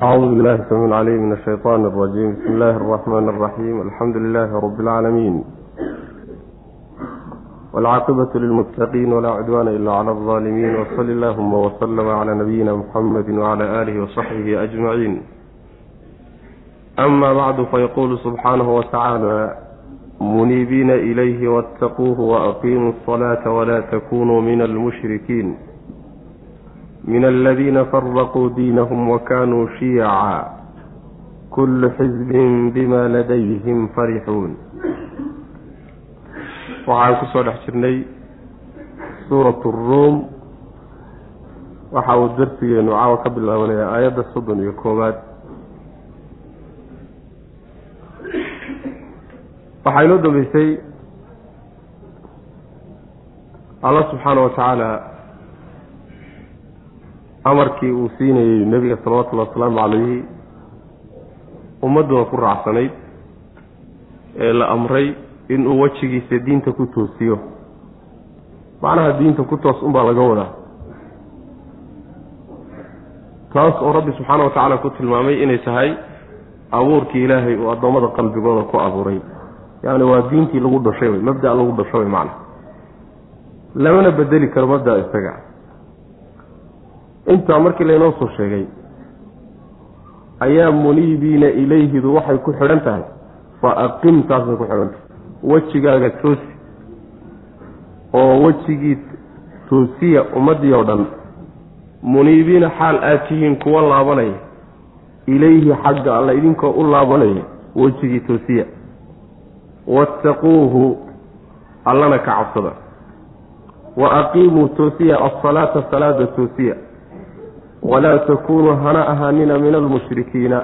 أعوذ بالله السميع العليم من الشيطان الرجيم بسم الله الرحمن الرحيم الحمد لله رب العالمين والعاقبة للمتقين ولا عدوان إلا على الظالمين وصل اللهم وسلم على نبينا محمد وعلى آله وصحبه أجمعين أما بعد فيقول سبحانه وتعالى منيبين إليه واتقوه وأقيموا الصلاة ولا تكونوا من المشركين min aladiina faraquu diinahum wakanuu shiica kullu xisbin bima ladayhim farixuun waxaan ku soo dhex jirnay suurat ruum waxa uu darsigeenu caawa ka bilaabanaya aayadda soddon iyo koowaad waxaa inoo dambeysay allah subxaana wa tacaala amarkii uu siinayey nebiga salawatullahi wasalaamu calayhi ummadduna ku raacsanayd ee la amray inuu wejigiisa diinta ku toosiyo. Macnaha diinta ku toos unbaa laga wadaa. Taas oo rabbi subxaana wa tacaala ku tilmaamay inay tahay abuurkii ilaahay uu addoommada qalbigooda ku abuuray. Yacni waa diintii lagu dhashay wey mabda' lagu dhasho wey macna lamana bedeli karo mabda' isaga intaa markii laynoo soo sheegay ayaa muniibiina ilayhidu waxay ku xidhan tahay fa aqim taasay ku xidhan tahay. Wejigaaga toosi oo wejigii toosiya ummaddii oo dhan muniibiina xaal aad tihiin kuwa laabanaya ilayhi xagga alla idinkoo u laabanaya wejigii toosiya. Waataquuhu allana ka cabsada. Wa aqiimuu toosiya alsalaata salaada toosiya walaa takuunuu hana ahaanina min almushrikiina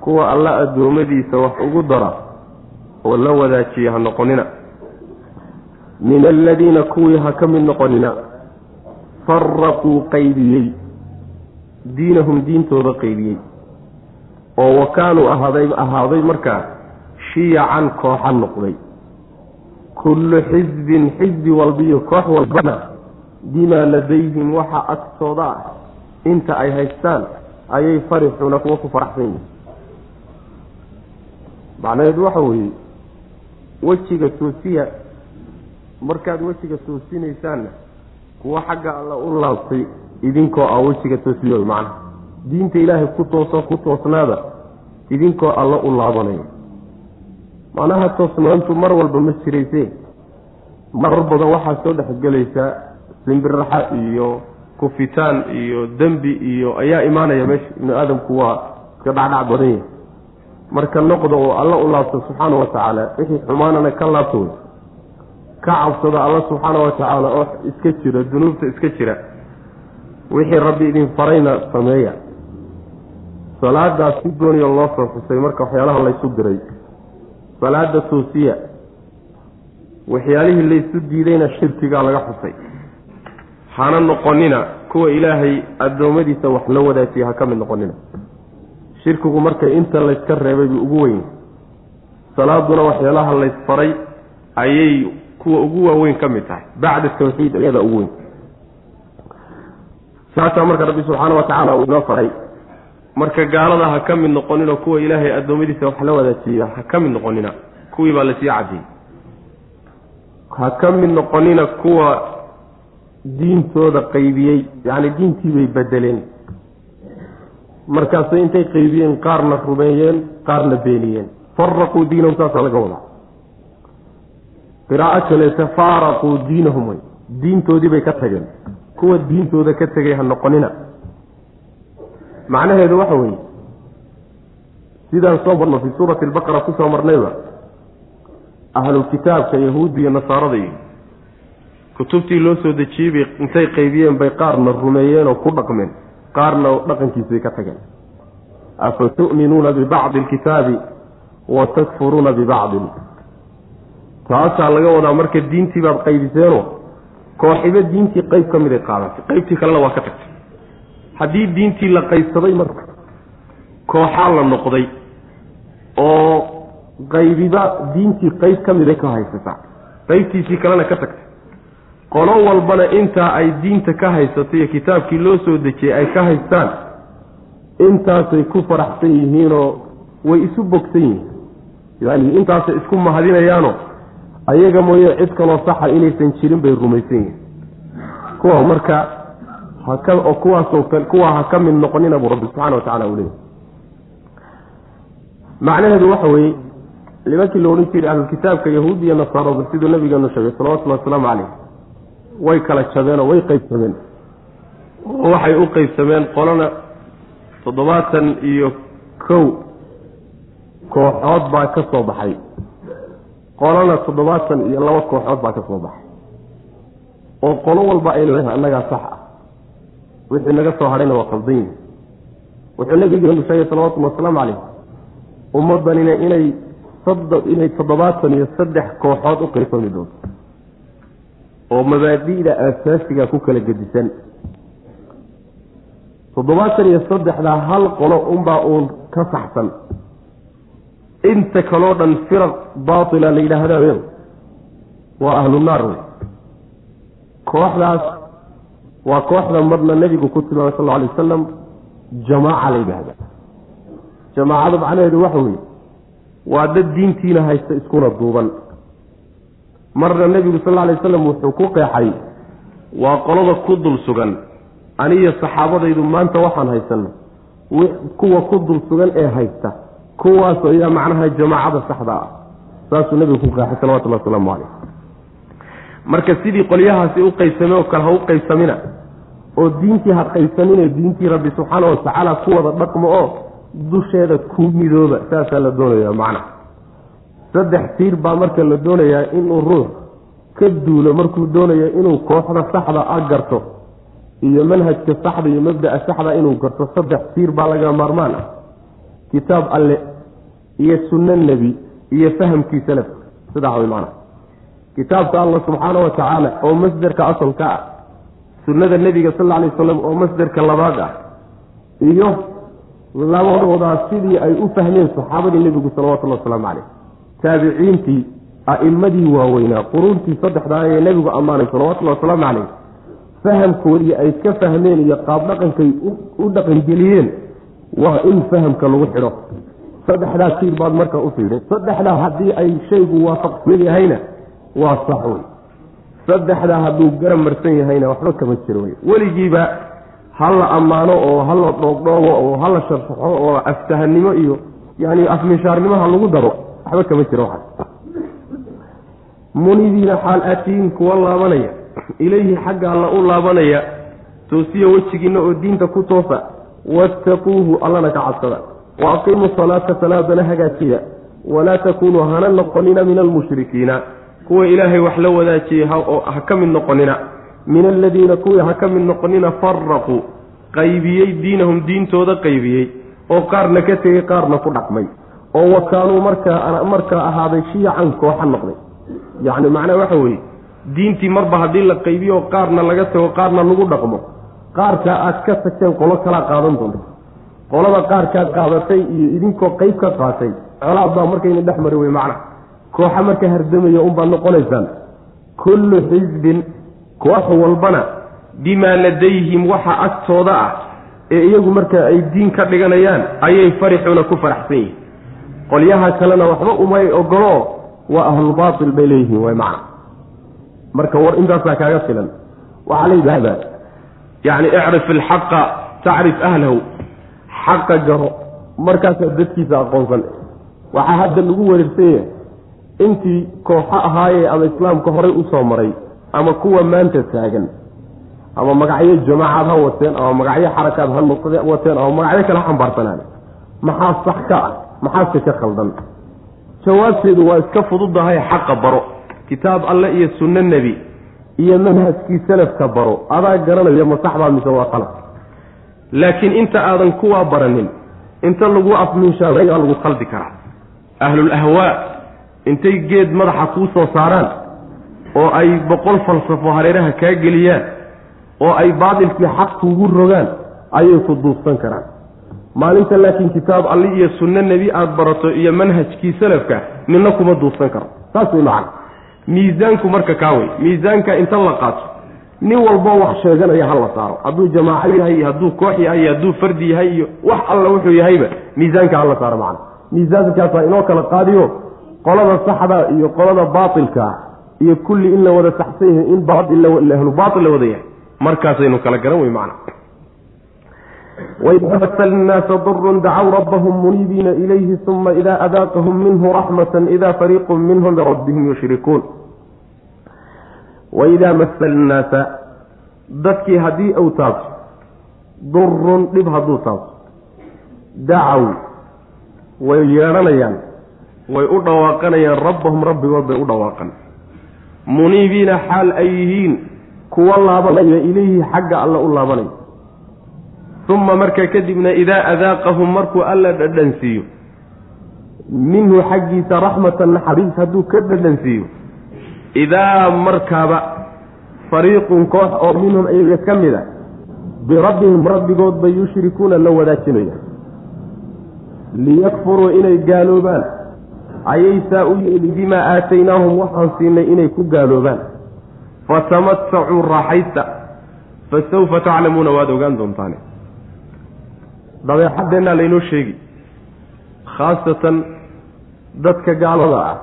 kuwa alla addoommadiisa wax ugu dara oo la wadaajiya ha noqonina min aladiina kuwii ha ka mid noqonina faraquu qaybiyey diinahum diintooda qaybiyey oo wa kaanuu ahaaday ahaaday markaa shiyacan kooxa noqday kullu xisbin xisbi walbiyo koox walbana bimaa ladayhim waxa agtooda ah inta ay haystaan ayay farixuuna kuwa ku faraxsan yihiin macnaheedu waxa weeye wejiga toosiya markaad wejiga toosinaysaanna kuwa xagga alla u laabtay idinkoo ah wejiga toosiyo macnaha. Diinta ilaahay ku tooso ku toosnaada idinkoo alla u laabanaya macnaha toosnaantu mar walba ma jiraysee. Marar badan waxaa soo dhexgelaysaa simbiraxa iyo kufitaan iyo dembi iyo ayaa imaanaya meesha ibnu aadamku waa iska dhacdhac badan yahay. Marka noqda oo alla u laabto subxaana wa tacaala wixii xumaanana ka laabto wey ka cabsada alla subxaana wa tacaala oo iska jira dunuubta iska jira. Wixii rabbi idin farayna sameeya. Salaadaas si gooniya loo soo xusay marka waxyaalaha laysu diray. Salaada toosiya. Waxyaalihii laysu diidayna shirkigaa laga xusay hana noqonina kuwa ilaahay addoommadiisa wax la wadaajiya ha ka mid noqonina. Shirkigu marka inta layska reebay buu ugu weyn. Salaaduna waxyaalaha laysfaray ayay kuwa ugu waaweyn ka mid tahay. Bacda tawxiid iyada ugu weyn. Saasaa marka rabbi subxaana wa tacaala uu inoo faray. Marka gaalada ha ka mid noqonina kuwa ilaahay addoommadiisa wax la wadaajiya ha ka mid noqonina kuwii baa la sii cadiyey ha ka mid noqonina kuwa diintooda qaybiyey yacni diintii bay bedeleen. Markaasay intay qaybiyeen qaarna rumeeyeen qaarna beeniyeen. Faraquu diinahum saasaa laga wadaa. Qiraa'o kaleete faaraquu diinahum wey diintoodii bay ka tageen. Kuwa diintooda ka tegay ha noqonina. Macnaheedu waxa weeye sidaan soo marno fii suurati albaqara ku soo marnayba ahlulkitaabka yahuudda iyo nasaarada iyo kutubtii loo soo dejiyey bay intay qaybiyeen bay qaarna rumeeyeen oo ku dhaqmeen. Qaarna dhaqankiisay ka tageen. Afa tu'minuuna bibacdi alkitaabi wa takfuruuna bibacdin. Taasaa laga wadaa marka diintii baad qaybiseenoo kooxiba diintii qayb ka miday qaadatay qaybtii kalena waa ka tagtay. Haddii diintii la qaybsaday marka kooxaa la noqday oo qaybiba diintii qayb ka miday ka haysataa. Qaybtiisii kalena ka tagtay qolo walbana intaa ay diinta ka haysato iyo kitaabkii loo soo dejiyey ay ka haystaan intaasay ku faraxsan yihiinoo way isu bogsan yihiin. Yani intaasay isku mahadinayaano ayaga mooye cid kaloo saxa inaysan jirin bay rumaysan yihiin. Kuwa marka haka oo kuwaasoo kuwaa ha ka mid noqonina buu rabbi subxana wa tacala uu macnaheedu waxa weeye nimankii la odhan jiray ahlulkitaabka yahuud iyo nasaarada siduu nabigeenu sheegay salawatullahi wasalaamu caleyh way kala jabeenoo way qaybsameen. Oo waxay u qaybsameen qolana toddobaatan iyo kow kooxood baa ka soo baxay. Qolana toddobaatan iyo laba kooxood baa ka soo baxay. Oo qolo walba ay leedahay annagaa sax ah. Wixii naga soo hadhayna waa qaldan yihi wuxuu nabigeenu sheegay salawatullahi wasalaamu caleyh ummaddanina inay inay toddobaatan iyo saddex kooxood u qaybsami doonto oo mabaadi'da aasaasiga ku kala gedisan. Toddobaatan iyo saddexdaa hal qolo unbaa uun ka saxsan. Inta kaloo dhan firaq baatila la yidhaahda waa ahlu naar wey kooxdaas waa kooxda marna nebigu ku tilmaamay sal lla alay wasalam jamaaca la yidhaahda jamaacadu macnaheedu waxa weeye waa dad diintiina haysta iskuna duuban marna nebigu sal alay wasalam wuxuu ku qeexay waa qolada ku dul sugan. Aniyo saxaabadaydu maanta waxaan haysanno. Kuwa ku dul sugan ee haysta kuwaas ayaa macnaha jamaacada saxda ah. Saasuu nebigu ku qeexay salawatullahi wasalaamu caleyh marka sidii qolyahaasi u qaybsame oo kale ha u qaybsamina oo diintii ha qaybsamine diintii rabbi subxaana watacaala ku wada dhaqmo oo dusheeda ku midooba saasaa la doonayaa macnaha saddex tiir baa marka la doonayaa inuu ruux ka duulo markuu doonayo inuu kooxda saxda a garto iyo manhajka saxda iyo mabda'a saxda inuu garto saddex tiir baa laga maarmaan ah. Kitaab alle iyo sunno nebi iyo fahamkii salafka sidaa way macnaha kitaabka allah subxaana wa tacaala oo masderka asalka ah sunnada nebiga sal alla alay wasalam oo masderka labaad ah iyo labadoodaa sidii ay u fahmeen saxaabadii nebigu salawatullahi wasalaamu caleyh taabiciintii a'immadii waaweynaa quruuntii saddexdaa ee nebigu ammaanay salawatullahi wasalaamu caleyh fahamkoodii ay ka fahmeen iyo qaab dhaqankay u dhaqangeliyeen waa in fahamka lagu xidho. Saddexdaa tiir baad marka u fiidhay saddexdaa haddii ay shaygu waafaqsan yahayna waa sax wey. Saddexdaa hadduu garab marsan yahayna waxba kama jiro wey. Weligiiba ha la ammaano oo ha la dhoogdhoogo oo ha la sharsaxo oo aftahanimo iyo yani afmishaarnimaha lagu daro waxba kama jiro waxaas. Munidiina xaal aatiyiin kuwa laabanaya. Ilayhi xagga alla u laabanaya. Toosiyo wejigiinna oo diinta ku toosa. Wattaquuhu allana ka cabsada. Wa aqiimuu salaata salaadana hagaajiya walaa takuunuu hana noqonina min almushrikiina kuwa ilaahay wax la wadaajiyey ha ka mid noqonina. Min aladiina kuwii ha ka mid noqonina faraquu qaybiyey diinahum diintooda qaybiyey. Oo qaarna ka tegey qaarna ku dhaqmay oo wa kaanuu markaa markaa ahaaday shiican kooxa noqday. Yacni macnaha waxa weeye diintii marba haddii la qaybiyo qaarna laga tago qaarna lagu dhaqmo. Qaarka aad ka tagteen qolo kalaa qaadan doonta qolada qaarkaad qaadatay iyo idinkoo qeyb ka qaatay colaad baa markayna dhex mari wey macna. Kooxa marka hardamaya unbaad noqonaysaan kullu xisbin koox walbana bimaa ladayhim waxa agtooda ah ee iyagu marka ay diin ka dhiganayaan ayay farixuuna ku faraxsan yihiin qolyaha kalena waxba umay ogolo waa ahlulbaatil bay leeyihiin way macna marka war intaasaa kaaga filan. Waxaa la yidhaahdaa yacni icrif ilxaqa tacrif ahlahu xaqa garo markaasaa dadkiisa aqoonsan. Waxaa hadda lagu wareegsan yahay intii kooxo ahaayee ama islaamka horay u soo maray ama kuwa maanta taagan ama magacyo jamaacaad ha wateen ama magacyo xarakaad ha wateen ama magacyo kale xambaarsanaan. Maxaa sax ka ah maxaase ka khaldan. Jawaabteedu waa iska fududahay xaqa baro. Kitaab alle iyo sunno nebi iyo manhajkii salafka baro. Adaa garanaya ma saxbaa mise waa qalad laakiin inta aadan kuwaa baranin inta lagu afminshaadayaa lagu khaldi karaa. Ahlul ahwaa intay geed madaxa kuu soo saaraan oo ay boqol falsafo hareeraha kaa geliyaan oo ay baatilkii xaq kuugu rogaan ayay ku duubsan karaan maalinta laakiin kitaab alli iyo sunno nebi aada barato iyo manhajkii salafka nina kuma duubsan karo. Saas way miisaanku marka kaa wey miisaanka inta la qaato nin walboo wax sheeganaya hala saaro. Hadduu jamaaco yahay iyo hadduu koox yahay iyo hadduu fardi yahay iyo wax alla wuxuu yahayba miisaanka hala saaro macana miisaankaasaa inoo kala qaadiyo qolada saxda iyo qolada baatilka iyo kulli in la wada saxsan yahay in ahlu baatil la wada yahay. Markaasaynu kala garan wey macana waida masa nnaasa durun dacow rabbahum muniibiina ilayhi uma ida adaaqahum minhu raxmata ida fariiqu minhum birabbihim yushrikuun waidaa masa annaasa dadkii haddii uu taabto durun dhib hadduu taabto dacow way yeedhanayaan way u dhawaaqanayaan rabbahum rabbigood bay u dhawaaqan muniibiina xaal ay yihiin kuwa laabanaya ilayhi xagga alle u laabanaya uma markaa kadibna idaa adaaqahum markuu alla dhadhansiiyo minhu xaggiisa raxmatan naxariis hadduu ka dhadhansiiyo idaa markaaba fariiqun koox oo minhum iyaga ka mid a birabbihim rabbigood bay yushrikuuna la wadaajinaya liyakfuruu inay gaaloobaan ayay saa u yeeli bimaa aataynaahum waxaan siinay inay ku gaaloobaan. Fatamatacuu raaxaysta. Fa sawfa taclamuuna waad ogaan doontaane dabeexadeennaa laynoo sheegi. Khaasatan dadka gaalada ah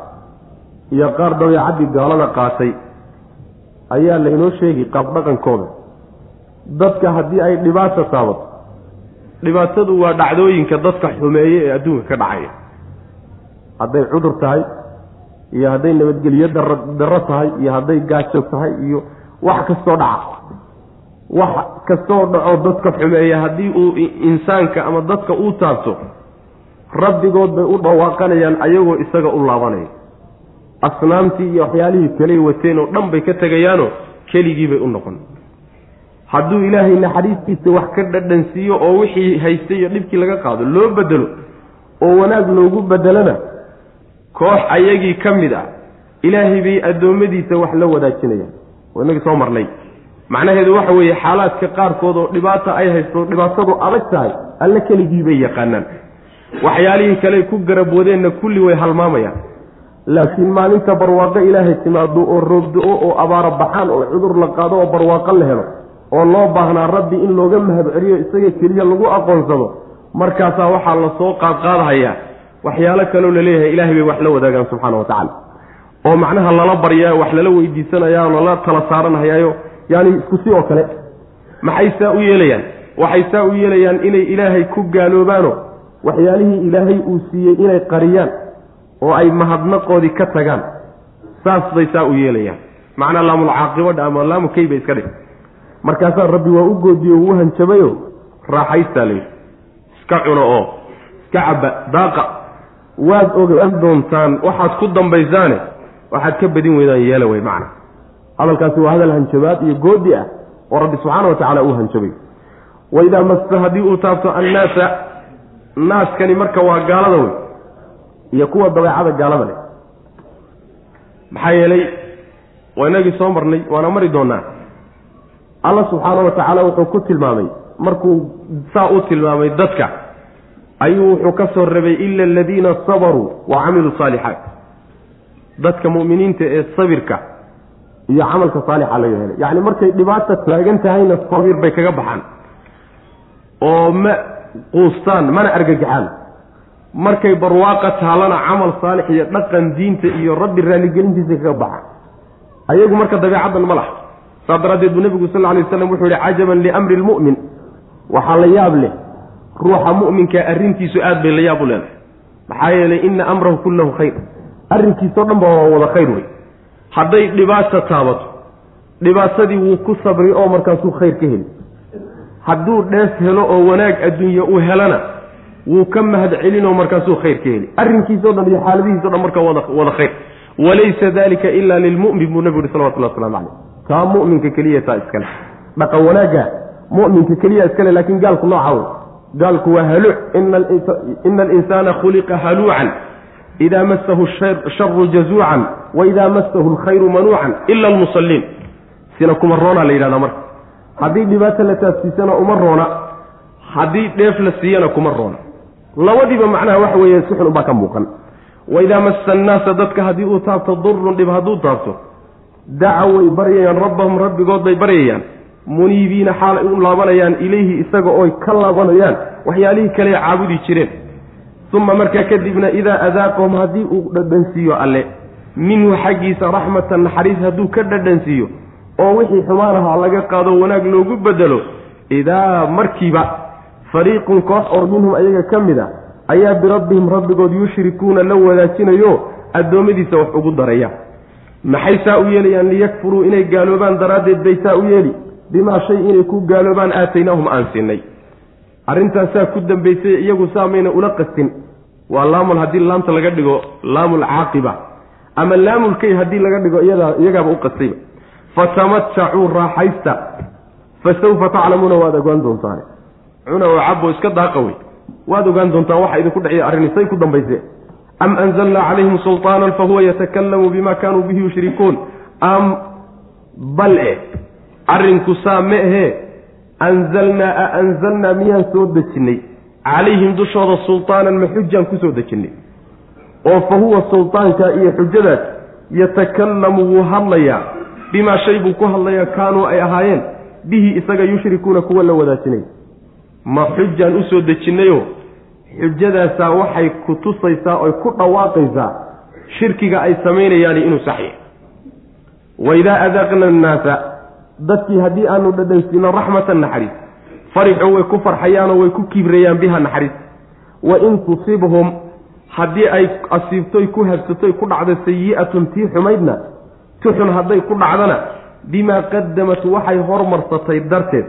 iyo qaar dabeecaddii gaalada qaatay ayaa laynoo sheegi qaabdhaqankooda dadka haddii ay dhibaata taabato dhibaatadu waa dhacdooyinka dadka xumeeye ee adduunka ka dhacaya. Hadday cudur tahay iyo hadday nabadgelyo darro tahay iyo hadday gaajo tahay iyo wax kastoo dhaca wax kastoo dhaco dadka xumeeya haddii uu insaanka ama dadka uu taabto rabbigood bay u dhawaaqanayaan ayagoo isaga u laabanaya. Asnaamtii iyo waxyaalihii kaley wateen oo dhan bay ka tegayaanoo keligii bay u noqon. Hadduu ilaahay naxariistiisa wax ka dhadhansiiyo oo wixii haystay iyo dhibkii laga qaado loo bedelo oo wanaag loogu bedelona koox ayagii ka mid ah ilaahay bay addoommadiisa wax la wadaajinayaan. Oo inagii soo marnay macnaheedu waxa weeye xaalaadka qaarkood oo dhibaata ay haysto dhibaatadu adag tahay alle keligii bay yaqaanaan waxyaalihii kale ku garab wadeenna kulli way halmaamayaan. Laakiin maalinta barwaaqo ilaahay timaado oo roobdo-o oo abaaro baxaan oo cudur la qaado oo barwaaqo la helo oo loo baahnaa rabbi in looga mahad celiyo isaga keliya lagu aqoonsado markaasaa waxaa la soo qaadqaadhayaa waxyaalo kaloo la leeyahay ilahay bay wax la wadaagaan subxaana wa tacaala. Oo macnaha lala baryaa wax lala weydiisanayaa oo lala tala saaranhayaayo yaani isku si oo kale. Maxay saa u yeelayaan? Waxay saa u yeelayaan inay ilaahay ku gaaloobaano? Waxyaalihii ilaahay uu siiyey inay qariyaan oo ay mahadnaqoodii ka tagaan. Saas bay saa u yeelayaan. Macnaa laamulcaaqibadha ama laamu keyba iska dhig. Markaasaa rabbi waa u goodiyo uu hanjabayo. Raaxaystaa layidhi iska cuno oo iska caba daaqa. Waad ogaan doontaan waxaad ku dambaysaane waxaad ka badin weydaan yeela wey macna hadalkaasi waa hadal hanjabaad iyo goodi ah oo rabbi subxaana wa tacaala uu hanjabay. Waidaa masta haddii uu taabto annaasa naaskani marka waa gaalada wey iyo kuwa dabeecada gaalada leh. Maxaa yeelay waa inagii soo marnay waana mari doonaa. Alla subxaana wa tacaala wuxuu ku tilmaamay markuu saa u tilmaamay dadka ayuu wuxuu ka soo rabay ila aladiina sabaruu wa camiluu saalixaat dadka mu'miniinta ee sabirka iyo camalka saalixa laga helay. Yacni markay dhibaata taagan tahayna sabir bay kaga baxaan. Oo ma quustaan mana argagaxaan markay barwaaqa taalana camal saalix iyo dhaqan diinta iyo rabbi raalligelintiisa kaga baxaan ayagu marka dabeecaddan ma laha. Saas daraaddeed buu nebigu sal alay waslam wuxuu yihi cajaban liamri lmu'min. Waxaa la yaab leh ruuxa mu'minka arrintiisu aad bay la yaab u leedahay. Maxaa yeelay ina amrahu kullahu khayr. Arrinkiisao dhan ba waa wada khayr wey hadday dhibaata taabato dhibaatadii wuu ku sabri oo markaasuu khayr ka heli hadduu dhees helo oo wanaag adduunye u helana wuu ka mahad celinoo markaasuu khayr ka heli arrinkiisao dhan iyo xaaladihiiso dhan marka wada wada khayr. Walaysa dalika ila lilmu'min buu nebigu yihi salawatullah waslamu caleyh taa mu'minka keliya taa iskale dhaqan wanaagga mu'minka keliya iskale laakiin gaalku nooca wey gaalku waa haluuc. Ina alinsaana khuliqa haluucan ida masahu sharu jazuucan wa ida masahu alkhayru manuucan ila almusalliin sina kuma roonaa la yidhahdaa marka haddii dhibaata la taabsiisana uma roona haddii dheef la siiyana kuma roona labadiiba macnaha waxa weeye si xun ubaa ka muuqan waidaa massa annaasa dadka haddii uu taabto durun dhib hadduu taabto daca way baryayaan rabbahum rabbigood bay baryayaan muniibiina xaal ay u laabanayaan ilayhi isaga ooy ka laabanayaan waxyaalihii kale caabudi jireen uma markaa kadibna idaa adaaqahum haddii uu dhadhansiiyo alle minhu xaggiisa raxmatan naxariis hadduu ka dhadhansiiyo oo wixii xumaan ahaa laga qaado wanaag loogu bedelo idaa markiiba fariiqun koox oo minhum ayaga ka mid a ayaa birabbihim rabbigood yushrikuuna la wadaajinayo addoommadiisa wax ugu daraya maxay saa u yeelayaan liyakfuruu inay gaaloobaan daraaddeed bay saa u yeeli bimaa shay inay ku gaaloobaan aataynaahum aan siinay arrintaasaa ku dambaysay iyagu saa mayna ula qastin. Waa laamul haddii laamta laga dhigo laamul caaqiba. Ama laamulkay haddii laga dhigo iyadaa iyagaaba u qastayba. Fatamatacuu raaxaysta. Fa sawfa taclamuuna waad ogaan doontaane cuna oo cabo iska daaqa wey. Waad ogaan doontaan waxa idinku dheciya arrini say ku dambayse am anzalnaa calayhim sulطaanan fahuwa yatakalamu bima kaanuu bihi yushrikuun am bal e arrinku saa ma ahee anzalnaa a anzalnaa miyaan soo dejinnay calayhim dushooda sulطaanan ma xujaan ku soo dejinnay oo fa huwa sulطaanka iyo xujadaas yatakallamu wuu hadlayaa bimaa shay buu ku hadlayaa kaanuu ay ahaayeen bihi isaga yushrikuuna kuwa la wadaajinay ma xujaan u soo dejinnayoo xujadaasaa waxay ku tusaysaa oy ku dhawaaqaysaa shirkiga ay samaynayaani inuu saxya waidaa adaaqna annaasa dadkii haddii aanu dhadhansiino raxmatan naxariis. Farixuu way ku farxayaanoo way ku kibrayaan biha naxariis. Wa in tusibhum haddii ay asiibtoy ku habsatoy ku dhacdo sayi'atun tii xumaydna tuxun hadday ku dhacdana bimaa qadamat waxay hormarsatay darteed.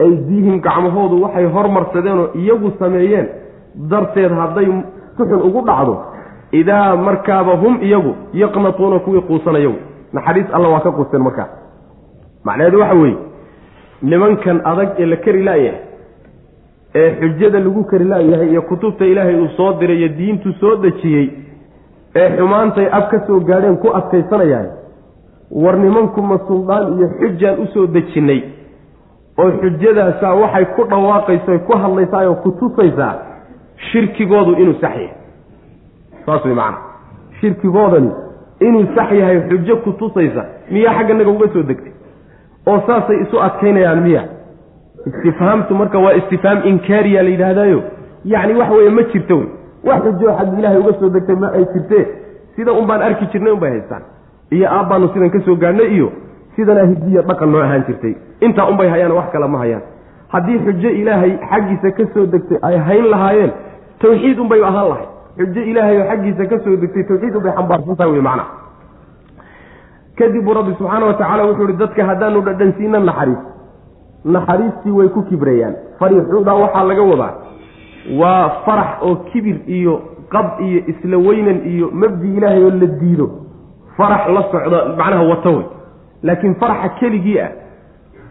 Aydiihim gacmahoodu waxay hormarsadeenoo iyagu sameeyeen darteed hadday tuxun ugu dhacdo. Idaa markaaba hum iyagu yaqnatuuna kuwii quusanayagu naxariis alla waa ka quusteen markaa macnaheedu waxa weeye nimankan adag ee la kari laayahay ee xujada lagu kari laayahay iyo kutubta ilaahay uu soo diray iyo diintu soo dejiyey ee xumaantay ab ka soo gaadheen ku adkaysanayahay war nimankuma suldaan iyo xujaan u soo dejinnay oo xujadaasaa waxay ku dhawaaqaysa ku hadlaysaa oo ku tusaysaa shirkigoodu inuu sax yahay. Saas way macana shirkigoodani inuu sax yahay xujo ku tusaysa miyaa xagga naga uga soo degtay oo saasay isu adkaynayaan miya. Istifhaamtu marka waa istifhaam inkaariya la yidhaahdaayo. Yacni waxa weeye ma jirto wey. Wax xujo xagga ilaahay uga soo degtay ma ay jirtee sida un baan arki jirnay un bay haystaan. Iyo aabbaanu sidan ka soo gaadhnay iyo sidanaa hidiya dhaqan noo ahaan jirtay. Intaa unbay hayaan wax kale ma hayaan. Haddii xujo ilaahay xaggiisa ka soo degtay ay hayn lahaayeen tawxiid unbay ahaan lahay xujo ilaahay oo xaggiisa ka soo degtay tawxiid unbay xambaarsan tahay wey macna kadib buu rabbi subxaana wa tacaala wuxuu ihi dadka haddaanu dhadhansiina naxariis. Naxariistii way ku kibrayaan fariixuudaa waxaa laga wadaa waa farax oo kibir iyo qab iyo isla weynan iyo mabdi ilaahay oo la diido. Farax la socda macnaha wata wey. Laakiin faraxa keligii ah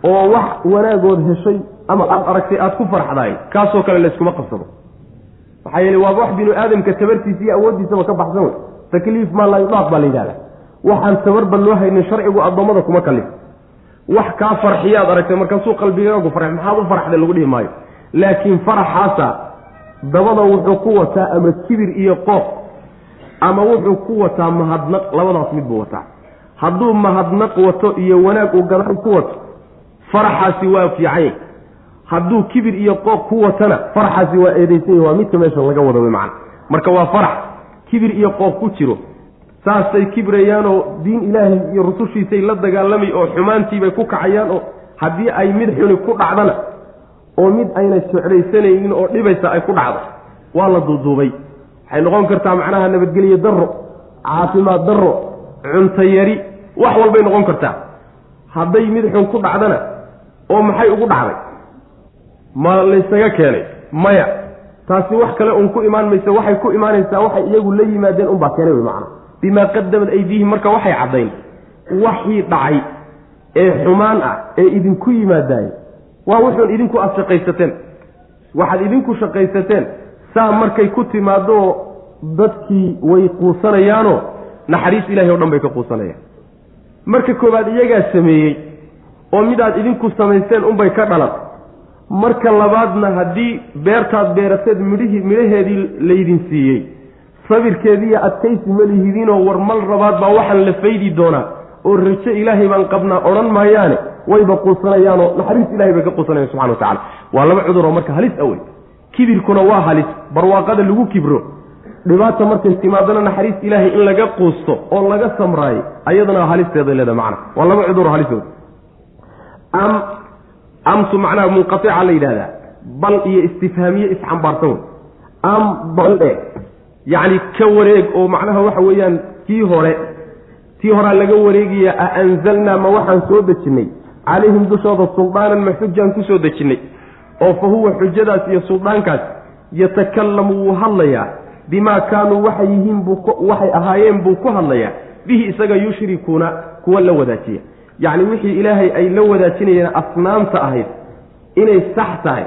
oo wax wanaagood heshay ama aada aragtay aada ku farxdaay kaasoo kale layskuma qabsado. Maxaa yeele waaba wax binu aadamka tabartiisa iyo awooddiisaba ka baxsan wey. Takliif maa laa yudaaq baa la yidhahda waxaan tabarba loo haynin sharcigu addoommada kuma kalif wax kaa farxiyaad aragtay markaasuu qalbigaagu farxay maxaad u farxday lagu dhihi maayo? Laakiin faraxaasa dabada wuxuu ku wataa ama kibir iyo qooq ama wuxuu ku wataa mahadnaq labadaas mid buu wataa. Hadduu mahadnaq wato iyo wanaag uu gadaal ku wato faraxaasi waa fiicanya hadduu kibir iyo qooq ku watana faraxaasi waa eedaysanya waa midka meesha laga wada wey macana marka waa farax kibir iyo qooq ku jiro saasay kibrayaanoo diin ilaahay iyo rusushiisay la dagaalamay oo xumaantiibay ku kacayaan oo haddii ay mid xuni ku dhacdana oo mid ayna jeclaysanaynin oo dhibaysa ay ku dhacdo waa la duuduubay. Waxay noqon kartaa macnaha nabadgelye darro caafimaad darro cunto yari wax walbay noqon kartaa. Hadday mid xun ku dhacdana oo maxay ugu dhacday? Ma laysaga keenay? Maya. Taasi wax kale uun ku imaan maysa waxay ku imaanaysaa waxay iyagu la yimaadeen unbaa keenay wey macana bimaa qadamad aydiihim marka waxay caddayn. Waxii dhacay ee xumaan ah ee idinku yimaadaay waa wuxuun idinku aada shaqaysateen waxaad idinku shaqaysateen. Saa markay ku timaado dadkii way quusanayaanoo naxariis ilahay o dhan bay ka quusanayaan. Marka koowaad iyagaa sameeyey oo midaad idinku samaysteen unbay ka dhalan. Marka labaadna haddii beertaad beerateed midhihii midhaheedii laydin siiyey sabirkeediiyo adkaysi ma lihidiinoo war mal rabaad baa waxaan la faydi doonaa oo rajo ilaahay baan qabnaa odhan maayaane wayba quusanayaanoo naxariis ilahay bay ka quusanayan subxana wa tacala waa laba cuduroo marka halis awey. Kibirkuna waa halis barwaaqada lagu kibro. Dhibaata markay timaadana naxariis ilaahay in laga quusto oo laga samraayo ayadana halisteeda leeda macna. Waa laba cuduroo halisood am amtu macnaha munqaica la yidhahdaa bal iyo istifhaamiye isxambaarsan wey. Am baldhe yacni ka wareeg oo macnaha waxa weeyaan tii hore tii horaa laga wareegaya a anzalnaa ma waxaan soo dejinnay calayhim dushooda suldaanan ma xujaan ku soo dejinnay oo fa huwa xujadaas iyo suldaankaas yatakallamu wuu hadlayaa. Bimaa kaanuu waxay yihiin buu waxay ahaayeen buu ku hadlayaa. Bihi isaga yushrikuuna kuwa la wadaajiya. Yacni wixii ilaahay ay la wadaajinayeen asnaamta ahayd inay sax tahay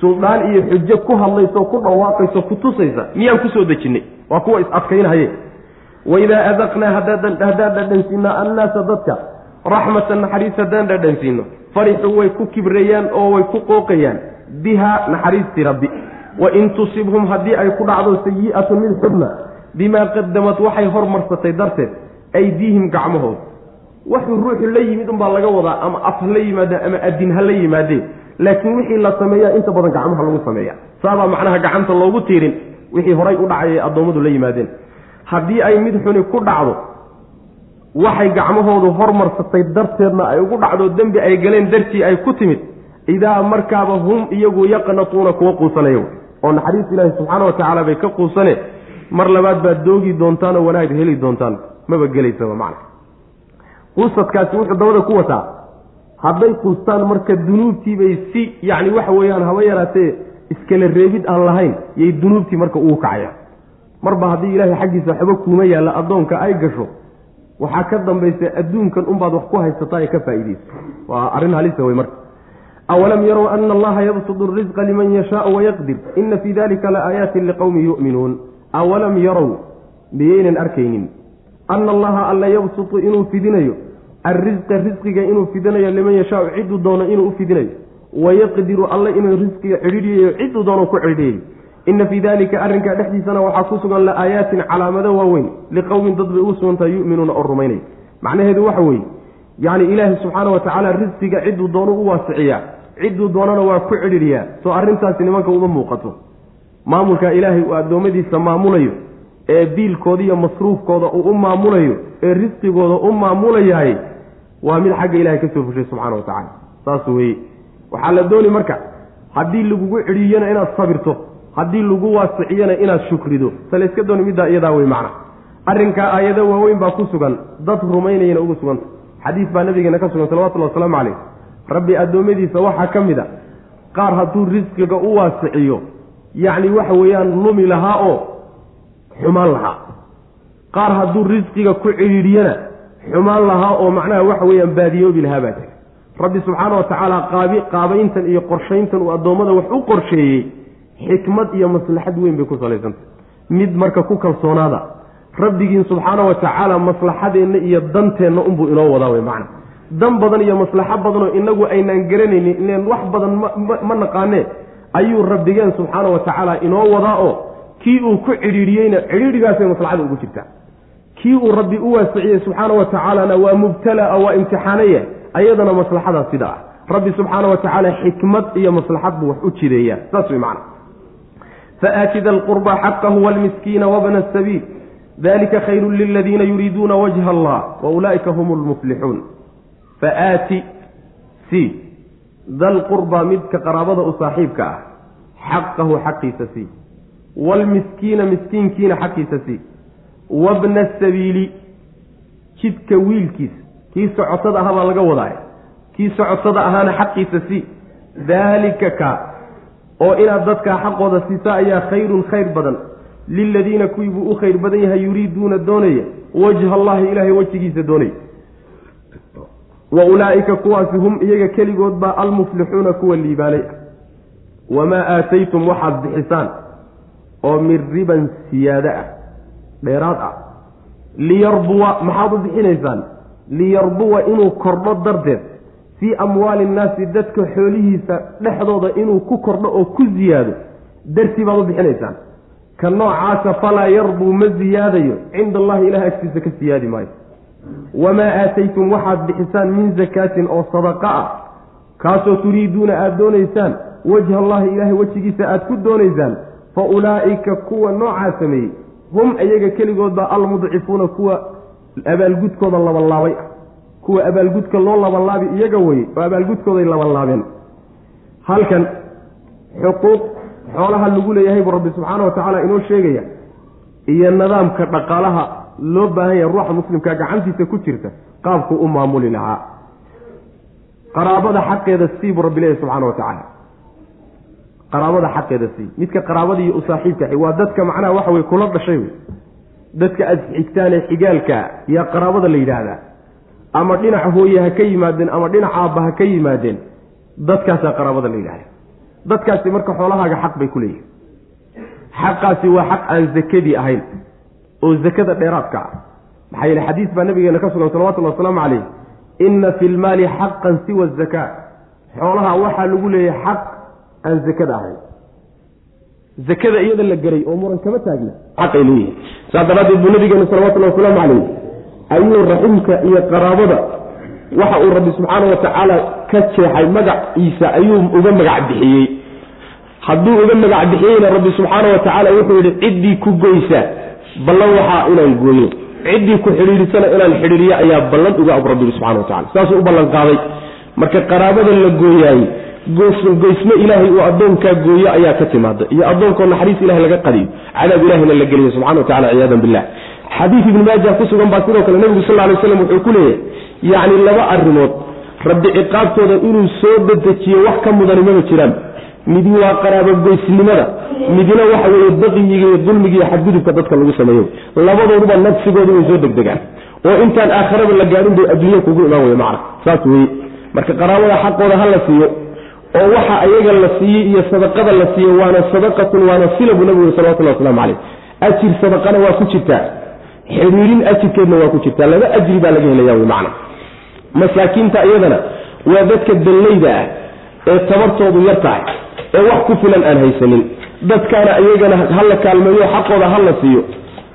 suldaan iyo xujo ku hadlayso ku dhawaaqayso ku tusaysa miyaan ku soo dejinnay waa kuwa is adkaynhaye waidaa adaqnaa haddaan dhadhansiino annaasa dadka raxmatan naxariis haddaan dhadhansiino farixuu way ku kibreeyaan oo way ku qooqayaan. Bihaa naxariistii rabbi. Wain tusibhum haddii ay ku dhacdo sayi'atu mid xubna bimaa qadamad waxay hormarsatay darteed aydiihim gacmahooda. Waxuu ruuxu la yimid unbaa laga wadaa ama af ha la yimaadeen ama adin ha la yimaadeen laakiin wixii la sameeyaa inta badan gacmaha lagu sameeya saabaa macnaha gacanta loogu tiirin wixii horay u dhacay addoommadu la yimaadeen. Haddii ay mid xuni ku dhacdo waxay gacmahoodu hormarsatay darteedna ay ugu dhacdo dembi ay galeen dartii ay ku timid idaa markaaba hum iyagu yaqnatuuna kuwa quusanaya oo naxariis ilaahi subxaana wa tacaala bay ka quusane mar labaad baad doogi doontaanoo wanaag heli doontaan. Maba gelaysaba macna. Quusadkaasi wuxuu dabada ku wataa hadday quustaan marka dunuubtiibay si yacni waxa weeyaan haba yaraatee iskala reebid aan lahayn yay dunuubtii marka ugu kacayaan. Marba haddii ilaahay xaggiisa waxba kuuma yaalla addoonka ay gasho waxaa ka dambaysa adduunkan unbaad wax ku haysataa ee ka faa'iidayso. Waa arrin halisa wey marka. Awalam yarow ana allaha yabsudu risqa liman yashaau wayaqdir ina fii dalika la aayaatin liqowmin yu'minuun. Awalam yarow miyaynan arkaynin. Ana allaha alla yabsutu inuu fidinayo alrisqa risqiga inuu fidinayo liman yashaau cidduu doono inuu u fidinayo. Wayaqdiru alla inuu risqiga cidhiidhiyayo cidduu doono ku cidhiidhiyayo ina fii dalika arrinkaa dhexdiisana waxaa ku sugan la aayaatin calaamado waaweyn liqowmin dad bay ugu sugantahay yu'minuuna oo rumaynaya. Macnaheedu waxa weeye yacni ilaahi subxaana wa tacaala risqiga cidduu doono u waasiciyaa. Cidduu doonana waa ku cidhidhiyaa soo arrintaasi nimanka uma muuqato. Maamulka ilaahay uu addoommadiisa maamulayo ee biilkooda iyo masruufkooda uu u maamulayo ee risqigooda u maamulayahay waa mid xagga ilahay ka soo fushay subxaana wa tacaala. Saas weeye. Waxaa la dooni marka haddii lagugu cidhiiyana inaad sabirto haddii lagu waasiciyana inaad shukrido salayska dooni middaa iyadaa wey macna. Arrinkaa aayado waaweyn baa ku sugan dad rumaynayana ugu suganta. Xadiis baa nabigeena ka sugan salawatullahi wasalaamu caleyh rabbi addoommadiisa waxaa ka mid a qaar hadduu risqiga u waasiciyo yacni waxa weeyaan lumi lahaa oo xumaan lahaa. Qaar hadduu risqiga ku cidhiidhiyana xumaan lahaa oo macnaha waxa weeyaan baadiyoobi lahaa baa jira rabbi subxaana wa tacaala qaabi qaabayntan iyo qorshayntan uu addoommada wax u qorsheeyey xikmad iyo maslaxad weyn bay ku salaysantah mid marka ku kalsoonaada rabbigiin subxaana wa tacaala maslaxadeenna iyo danteenna unbuu inoo wadaa wey macna. Dan badan iyo maslaxo badanoo inagu aynaan garanaynin ineen wax badan ma naqaanee ayuu rabbigeen subxaana wa tacaala inoo wadaa oo kii uu ku cidhiidhiyeyna cidhiidhigaasay maslaxada ugu jirtaa kii uu rabbi u waasiciyey subxaana wa tacaalana waa mubtalaa waa imtixaanaya ayadana maslaxadaas sida ah. Rabbi subxaana wa tacaala xikmad iyo maslaxad buu wax u jideeyaa. Saas wey macna. Faati da lqurba xaqahu wlmiskiina wbna sabiil dalika khayru liladiina yuriiduuna wajha allah waulaa'ika hum lmuflixuun faaati si da lqurba midka qaraabada u saaxiibka ah xaqahu xaqiisa sii waalmiskiina miskiinkiina xaqiisa sii wabna sabiili jidka wiilkiisa kii socotada ahaa baa laga wadaay kii socotada ahaana xaqiisa sii daalika ka oo inaad dadkaa xaqooda siisa ayaa khayrun khayr badan liladiina kuwii buu u khayr badan yahay yuriiduuna doonaya wajha allahi ilaahay wejigiisa doonaya wa ulaa'ika kuwaasi hum iyaga keligood baa almuflixuuna kuwa liibaanay wamaa aataytum waxaad bixisaan oo min riban siyaado ah dheeraad ah liyarbuwa maxaad u bixinaysaan? Liyarbuwa inuu kordho darteed fii amwaali innaasi dadka xoolihiisa dhexdooda inuu ku kordho oo ku ziyaado dartii baad u bixinaysaan. Ka noocaasa falaa yarbuu ma ziyaadayo. Cinda allahi ilaah agtiisa ka siyaadi maayo. Wamaa aataytum waxaad bixisaan min zakaatin oo sadaqa ah. Kaasoo turiiduuna aada doonaysaan wajha allahi ilaahay wejigiisa aada ku doonaysaan fa ulaa'ika kuwa noocaa sameeyey hum iyaga keligoodbaa almudcifuuna kuwa abaalgudkooda labanlaabay ah. Kuwa abaalgudka loo labanlaabi iyaga weye oo abaalgudkooday labanlaabeen halkan xuquuq xoolaha lagu leeyahay buu rabbi subxaana wa tacaala inoo sheegaya iyo nidaamka dhaqaalaha loo baahan yahay ruuxa muslimka gacantiisa ku jirta qaabku u maamuli lahaa. Qaraabada xaqeeda sii buu rabbi leeyahy subxana wa tacaala qaraabada xaqeeda sii midka qaraabadii u saaxiibka waa dadka macnaha waxa weye kula dhashay wey dadka aad xigtaanee xigaalka yaa qaraabada la yidhaahdaa. Ama dhinac hooye ha ka yimaadeen ama dhinac aabba ha ka yimaadeen dadkaasaa qaraabada la yidhahda dadkaasi marka xoolahaaga xaq bay ku leeyihiin xaqaasi waa xaq aan zakadii ahayn oo zakada dheeraadka ah. Maxaa yeele xadiis baa nabigeena ka sugan salawatullhi wasalaamu calayh inna fi lmaali xaqan siwa zakaa. Xoolaha waxaa lagu leeyahay xaq aan zakada ahayn zakada iyada la gelay oo muran kama taagna. Xaqay leeyihiin saas daraaddeed buu nabigeenu salawatullahi wasalaamu calayh ayuu raximka iyo qaraabada waxa uu rabbi subxaana wa tacaala ka jeexay magaciisa ayuu uga magac bixiyey. Hadduu uga magac bixiyeyna rabbi subxaana wa tacaala wuxuu yidhi ciddii ku goysa ballan waxaa inaan gooyo. Ciddii ku xidhiidhisana inaan xidhiiriyo ayaa ballan uga ab rabbigu subxana wa tacala saasuu u ballan qaaday. Marka qaraabada la gooyaayey goysmo ilaahay uu addoonkaa gooyo ayaa ka timaada iyo addoonkoo naxariis ilahay laga qadiyo cadaab ilahina la geliyo subxana wa tacala ciyaadan billah. Xadiid ibni maaja ku sugan baa sidoo kale nebigu sal ly slam wuxuu ku leeyahay yacni laba arrimood rabbi ciqaabtooda inuu soo dedejiyo wax ka mudani maba jiraan. Midi waa qaraabogoysnimada midina waxa weeye baqiyiga iyo dulmiga xadgudubka dadka lagu sameeyo. Labadooduba nafsigooda way soo degdegaan. Oo intaan aakharaba la gaadhin bay adduunya kugu imaan wey macna. Saas weye marka qaraabada xaqooda ha la siiyo oo waxa ayaga la siiyey iyo sadaqada la siiyo waana sadaqatun waana sila buu nabigu salawatullah waslamu caleyh ajir sadaqana waa ku jirtaa xidhiirin ajirkeedna waa ku jirtaa laba ajri baa laga helaya wy macna. Masaakiinta iyadana waa dadka dallayda ah ee tabartoodu yar tahay ee wax ku filan aan haysanin. Dadkaana iyagana ha la kaalmeeyo xaqooda ha la siiyo.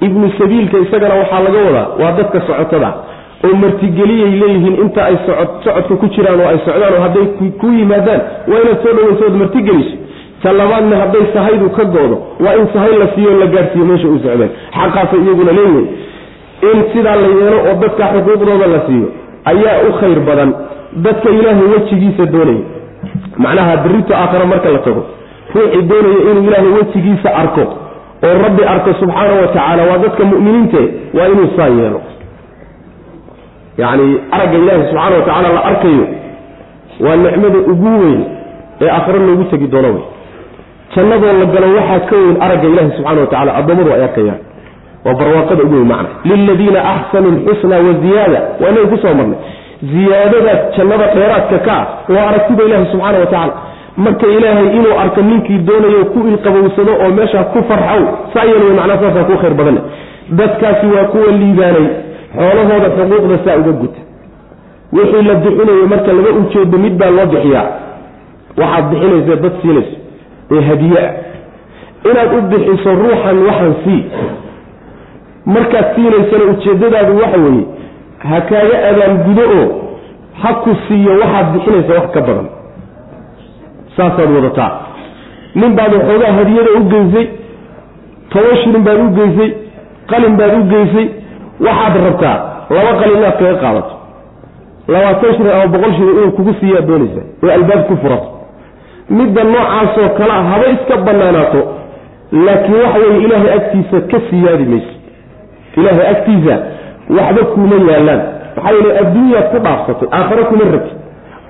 Ibnu sabiilka isagana waxaa laga wadaa waa dadka socotada oo martigeliyay leeyihiin inta ay socodka ku jiraan oo ay socdaan oo hadday ku yimaadaan waa inaad soo dhawayso ood martigeliso ta labaadna hadday sahaydu ka goodo waa in sahay la siiyo la gaadhsiiyo meesha u socdeen. Xaqaasa iyaguna leeyihiin in sidaa la yeelo oo dadka xuquuqdooda la siiyo ayaa u khayr badan. Dadka ilaahay wejigiisa doonaya macnaha birito aakhare marka la tago. Ruuxii doonaya inuu ilaahay wejigiisa arko oo rabbi arko subxaana wa tacaala waa dadka mu'miniinte waa inuu saa yeelo yacni aragga ilaahay subxaana wa tacaala la arkayo waa nicmada ugu weyn ee aakhare loogu tegi doono wey jannadoo la galo waxaa ka weyn aragga ilaahi subxana wa tacala addoommadu ay arkayaan. Waa barwaaqada ugu weyn macna. Liladiina axsanu lxusna wa ziyaada waa inagu ku marnay. Ziyaadadaas jannada dheeraadka ka ah waa aragtida ilaahi subxaana wa tacala marka ilaahay inuu arko ninkii doonayo ku ilqabowsado oo meesha ku farxow saa yeel wey macnaa saasaa ku khayr badane. Dadkaasi waa kuwa liibaanay xoolahooda xuquuqda saa uga guta wixii la bixinayo marka laga ujeedo mid baa loo bixiyaa waxaad bixinaysa dad siinayso ee hadiye ah. Inaad u bixiso ruuxan waxan sii. Markaad siinaysana ujeeddadaadu waxa weeye ha kaaga abaalgudo oo ha ku siiyo waxaad bixinaysa wax ka badan. Saasaad wadataa. Nin baad waxoogaa hadiyada u geysay toban shilin baad u geysay qalin baad u geysay waxaad rabtaa laba qalin inaad kaga qaadato. Labaatan shilin ama boqol shilin inuu kugu siiyaad doonaysa oo albaab ku furato. Midda noocaasoo kale a haba iska banaanaato laakiin waxa weeye ilaahay agtiisa ka siyaadi mayso. Ilaahay agtiisa waxba kuma yaalaan maxaa yeele adduunyaad ku dhaafsatay aakharo kuma rabti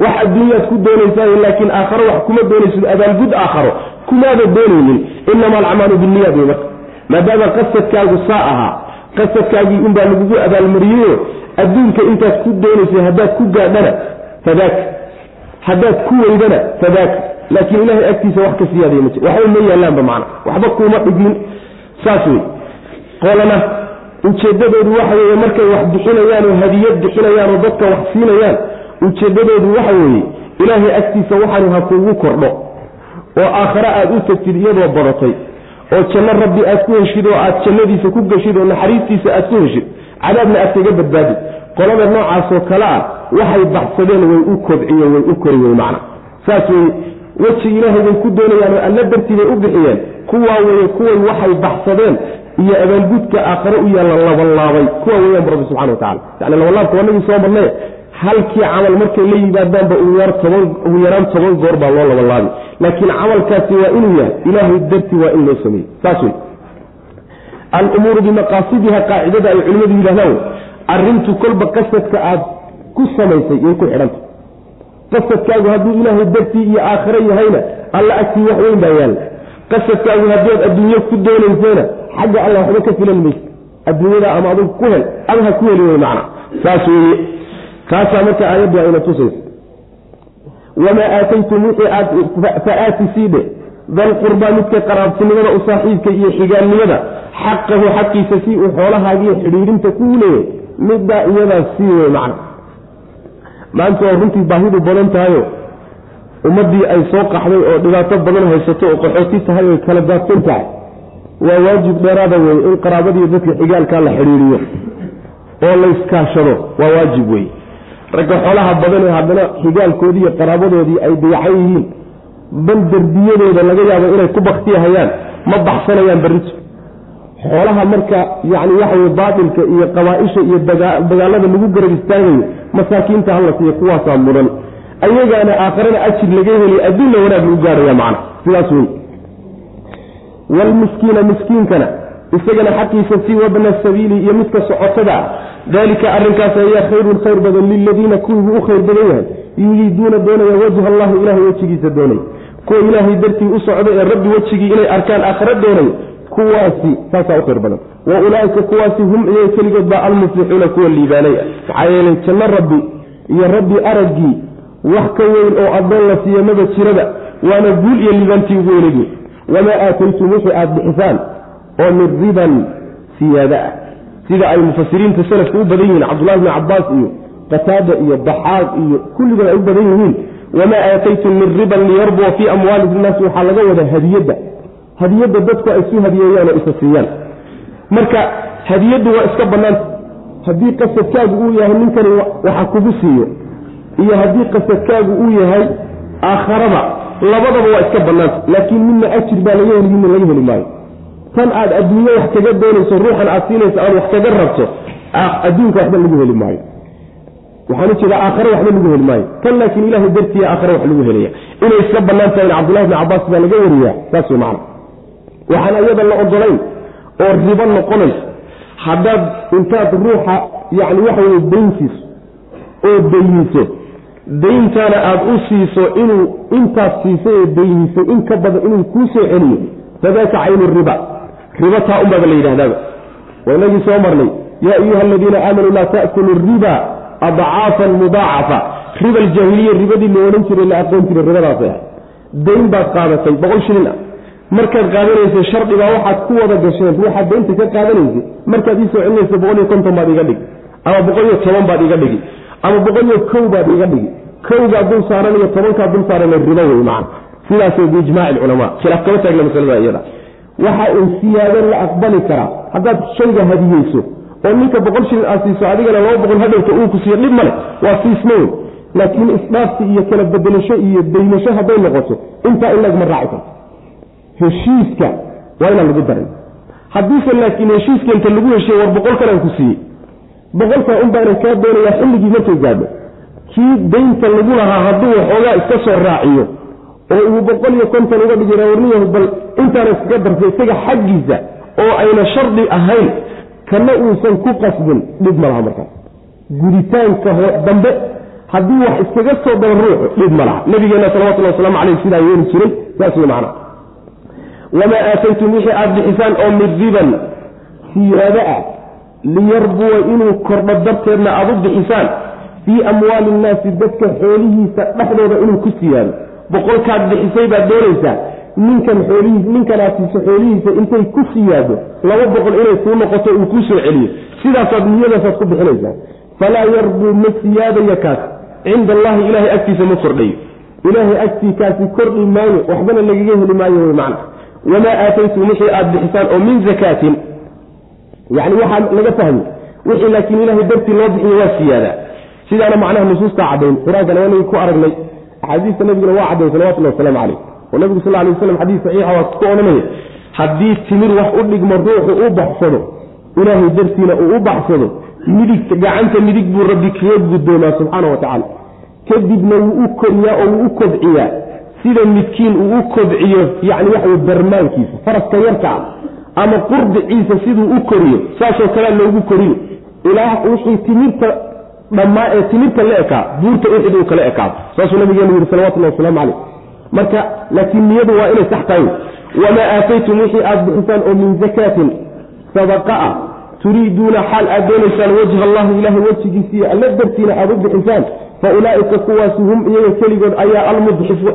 wax adduunyaad ku doonaysaa laakiin aakharo wax kuma doonaysid abaalgud aakharo kumaada doonaynin. Inama alcamaalu binniyaad wey marka. Maadaama qasadkaagu saa ahaa qasadkaagii unbaa lagugu abaalmariyeyo adduunka intaad ku doonaysay haddaad ku gaadhana fadaaka haddaad ku weydana fadaaka laakiin ilahay agtiisa wax ka siyaadaya ma jir waxba ma yaalaanba macna. Waxba kuuma dhigmin saas wey qolana ujeeddadoodu waxa weeye markay wax bixinayaan oo hadiyad bixinayaan oo dadka wax siinayaan ujeeddadoodu waxa weeye ilaahay agtiisa waxaanu ha kuugu kordho oo aakhare aad u tagtid iyadoo badatay oo janno rabbi aad ku heshid oo aad jannadiisa ku geshid oo naxariistiisa aad ku heshid cadaabna aad kaga badbaadid. Qolada noocaasoo kale ah waxay baxsadeen way u kobciyen way u kori wey macna. Saas wey weji ilaahay bay ku doonayaan oo alla dartii bay u bixiyeen. Kuwaa weye kuway waxay baxsadeen iyo abaalgudka aakhare u yaalla labanlaabay kuwa weyaan bu rabbi subxana wa tacala yani labalaabka wanagii soo marnay halkii camal markay la yimaadaanba ugu yaraan toban goor baa loo labanlaabi laakiin camalkaasi waa inuu yahay ilaahay dartii waa in loo sameeyey. Saas wey alumuuru bimaqaasidiha qaacidada ay culimmadu yidhahdaan arintu kolba qasadka aad ku samaysay iyay ku xidhanta. Qasadkaagu hadduu ilaahay dartii iyo aakhare yahayna alla agtii wax weyn baa yaalla. Qasadkaagu haddaad adduunyo ku doonaysayna xagga alla waxba ka filan maysa adduunyada ama adugu ku hel ama ha ku heli wey macna. Saas weye kaasaa marka aayaddu ayna tusaysa wamaa aataytum wixii aad fa aati siidhe dalqurbaa midka qaraabtinimada u saaxiibka iyo xigaalnimada xaqahu xaqiisa si uu xoolahaagiiyo xidhiidhinta kuu leeyay middaa iyadaa sii wey macna. Maanta oo runtii baahidu badan tahayo ummaddii ay soo qaxday oo dhibaato badan haysato oo qaxooti tahay oy kala daadsan tahay waa waajib dheeraada weye in qaraabadiiyo dadka xigaalkaa la xidhiiriyo oo layskaashado waa waajib weye ragga xoolaha badan ee haddana xigaalkoodii iyo qaraabadoodii ay dayacan yihiin bal darbiyadooda laga yaabo inay ku baktiyahayaan ma baxsanayaan berrito. Xoolaha marka yacni waxaweye baatilka iyo qabaa-isha iyo dagaalada lagu garab istaagayo masaakiinta hala siiya kuwaasaa mudan ayagaana aakharana ajir laga heliy adduunna wanaag lagu gaaraya macna. Sidaas wey waalmiskiina miskiinkana isagana xaqiisa sii wabna sabiili iyo midka socotada ah dalika arrinkaas ayaa khayrun khayr badan liladiina kuwiibuu u khayr badan yahay yuriiduuna doonaya wajha allahu ilahay wejigiisa doonay. Kuwa ilaahay dartii u socda ee rabbi wejigii inay arkaan aakhare doonay kuwaasi saasaa u khayr badan. Wa ulaaika kuwaasi hum iyaga keligood baa almuflixuuna kuwa liibaanay. Maxaa yeelay janno rabbi iyo rabbi araggii wax ka weyn oo addoon la siiya maba jiraba waana guul iyo liibaantii ugu weynad wamaa aataytum wixii aada bixisaan oo min riban siyaada ah sida ay mufasiriinta salafka u badan yihiin cabdullahi bni cabaas iyo qataada iyo daxaaq iyo kulligood ay u badan yihiin wamaa aataytum min riban liyarbua fii amwaali nnaasi waxaa laga wadaa hadiyadda. Hadiyadda dadku ay isu hadiyeeyaan oo isa siiyaan marka hadiyaddu waa iska bannaanta haddii qasadkaagu uu yahay ninkani waxa kugu siiyo. Iyo haddii qasadkaagu uu yahay aakharaba labadaba waa iska bannaanta laakiin midna ajir baa laga heli midna laga heli maayo tan aad adduunye wax kaga doonayso ruuxan aad siinayso aad wax kaga rabto adduunka waxba lagu heli maayo. Waxaan u jeedaa aakhare waxba lagu heli maayo. Tan laakiin ilahay dartiiya aakhare wax lagu helaya inay iska bannaan tahay cabdullahi bni cabaas baa laga wariyaa saas wey macana waxaan iyada la ogolayn oo ribo noqonayso haddaad intaad ruuxa yacni waxa weye dayntiiso oo dayiso dayntaana aada u siiso inuu intaas siisay ee daynisay in ka badan inuu kuu celiyo fadaaka caynu riba ribo taa unbaaba la yidhahdaaba. Waa inagii soo marnay yaa ayuha aladiina aamanuu laa ta'kulu riba adcaafan mudaacafa. Riba aljaahiliya ribadii la odhan jiray la aqoon jiray ribadaasay ahay dayn baad qaadatay boqol shilin ah. Markaad qaadanaysay shardigaa waxaad ku wada gasheen ruuxaad daynta ka qaadanaysay markaad ii soo celinaysa boqol iyo konton baad iga dhigi ama boqol iyo toban baad iga dhigi ama boqol iyo kow baad iga dhigi. Kowgaa dul saaran iyo tobankaa dul saaran ribo wey macana sidaas biijmaaci culamaa. Khilaaf kama taagna masalada iyada waxa uu siyaado la aqbali karaa. Haddaad shayga hadiyeyso oo ninka boqol shilin aad siiso adigana laba boqol hadhowta uu ku siiyo dhib male waa siisma laakiin isdhaafsi iyo kala bedelasho iyo daynasho hadday noqoto intaa in lagma raaci karto. Heshiiska waa inaan lagu darin. Haddiise laakiin heshiiska inta lagu heshiye war boqol kalaan ku siiyey. Boqolkaa un kaa doonayaa xilligii markay gaadho. Kii daynta lagu lahaa hadduu waxoogaa iska soo raaciyo oo uu boqol iyo konton uga dhigina warniyahu bal intaana iskaga dartay isaga xaggiisa oo ayna shardi ahayn kana uusan ku qasbin dhib ma laha markaas guditaanka dambe haddii wax iskaga soo daba ruuxu dhib ma laha. Nabigeena salawatulli waslamu caleyh sidaa yeeli jiray saas wey macana wamaa aataytum wixii aada bixisaan oo min riban siyaado ah liyarbuwa inuu kordho darteedna aada u bixisaan fii amwaali innaasi dadka xoolihiisa dhexdooda inuu ku siyaado boqolkaad bixisay baad doonaysaa. Ninkan xoolihiis ninkanaad xoolihiisa intay ku siyaado laba boqol inay kuu noqoto uu kuu soo celiyo. Sidaasaad niyadaasaad ku bixinaysaa. Falaa yarbuu ma siyaadaya kaas. Cinda allahi ilaahay agtiisa ma kordhayo ilaahay agtii kaasi kordhi maayo waxbana lagaga heli maayo wey macna. Wamaa aataytum wixii aada bixisaan oo min zakaatin. Yacni waxaa laga fahmi. Wixii laakiin ilahay dartii loo bixiyo waa siyaadaa sidaana macnaha nusuustaa caddayn. Qur'aankana waa inagi ku aragnay axaadiista nabiguna waa caddayn salawatullahi wasalaamu caleyh oo nabigu sal lay waslam xadiis saxiixa waa ku odhanaya haddii timir wax u dhigmo ruuxu u baxsado ilaahay dartiina uu u baxsado midigta gacanta midig buu rabbi kaga guddoomaa subxaana wa tacaala. Kadibna wuu u koriyaa oo wuu u kobciyaa. Sida midkiin uu u kobciyo yani waxawy darmaankiisa faraska yarka ah ama qurdiciisa siduu u koriyo saasoo kalea loogu koriyo. Ilaa wixii timirta dhammaa ee timirta la ekaa buurta uxid uu kala ekaado saasuu nabigeenu yihi salawatullahi wasalaamu caleyh marka laakiin niyadu waa inay sax tahay. Wamaa aataytum wixii aada bixisaan oo min zakaatin sadaqa ah turiiduuna xaal aad doonaysaan wajha allahi ilahay wejigiisiiyo alla dartiina aada u bixisaan fa ulaaika kuwaasi hum iyaga keligood ayaa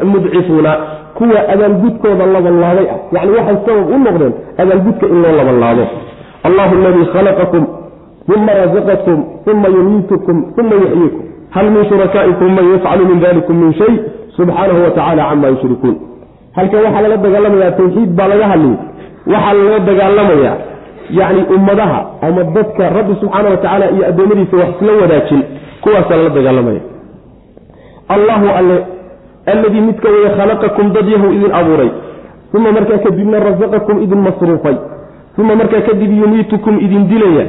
almudcifuuna kuwa abaalgudkooda labanlaabay ah. Yacni waxay sabab u noqdeen abaalgudka in loo labanlaabo allahu aladii khalaqakum uma razaqakum uma yumiitukum uma yuxyiikum hal min shurakaa'ikum man yafcalu min dalikum min shay subxaanahu wa tacala cama yushrikuun halkan waxaa laga dagaalamayaa tawxiid baa laga hadlayay waxaa laga dagaalamayaa yacni ummadaha ama dadka rabbi subxaana wa tacaala iyo addoommadiisa wax isla wadaajin kuwaasaa lala dagaalamaya. Allahu alle alladii midka weye khalaqakum dad yahu idin abuuray. Uma markaa kadibna rasaqakum idin masruufay. Uma markaa kadib yumiitukum idin dilaya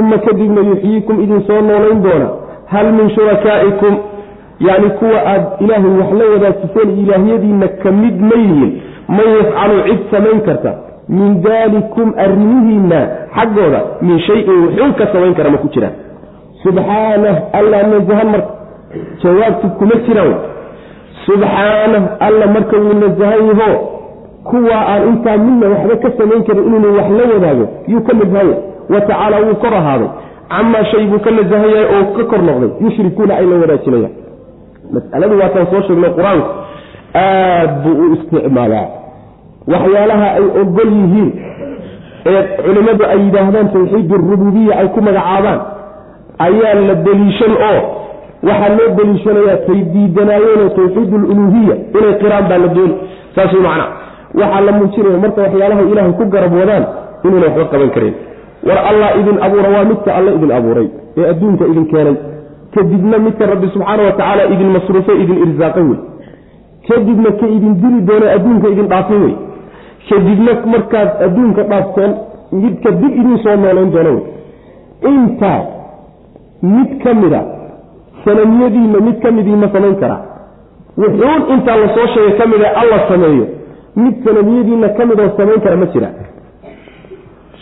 uma kadibna yuxyiikum idin soo noolayn doona hal min shurakaa'ikum yacni kuwa aad ilaahay wax la wadaajiseen ilaahyadiinna ka mid ma yihiin man yafcalu cid samayn karta min daalikum arrimihiinna xaggooda min shayin wuxuun ka samayn kara ma ku jiraan subxaanah alla nasahan marka jawaabtu kuma jiraan subxaanah alla marka wuu nasahan yaho kuwaa aan intaa midna waxba ka samayn karin inuu wax la wadaago yuu ka nasahanya wa tacaala wuu kor ahaaday. Camaa shay buu ka nasahan yahay oo ka kor noqday. Yushrikuuna ay la wadaajinayaan. Masaladu waataan soo sheegnay qur'aanku. Aad buu u isticmaalaa. Waxyaalaha ay ogol yihiin ee culimmadu ay yidhaahdaan tawxiid rububiya ay ku magacaabaan ayaa la deliishan oo waxaa loo deliishanayaa tay diidanaayeenoo tawxiid aluluhiya inay qiraan baa la dooni. Saas macna waxaa la muujinaya marka waxyaalaha ilaahay ku garab wadaan inuuna waxba qaban karin war allah idin abuura waa midka alle idin abuuray ee adduunka idin keenay. Kadibna midka rabbi subxaana wa tacaala idin masruufay idin irsaaqay wey. Kadibna ka idin dili doona adduunka idin dhaafay wey. Kadibna markaad adduunka dhaafteen midka dib idin soo noolayn doona wey. Intaa mid ka mida sanamiyadiinna mid ka midii ma samayn karaa wuxuun intaa la soo sheegay ka mida alla sameeyo. Mid sanamiyadiinna ka midoo samayn kara ma jira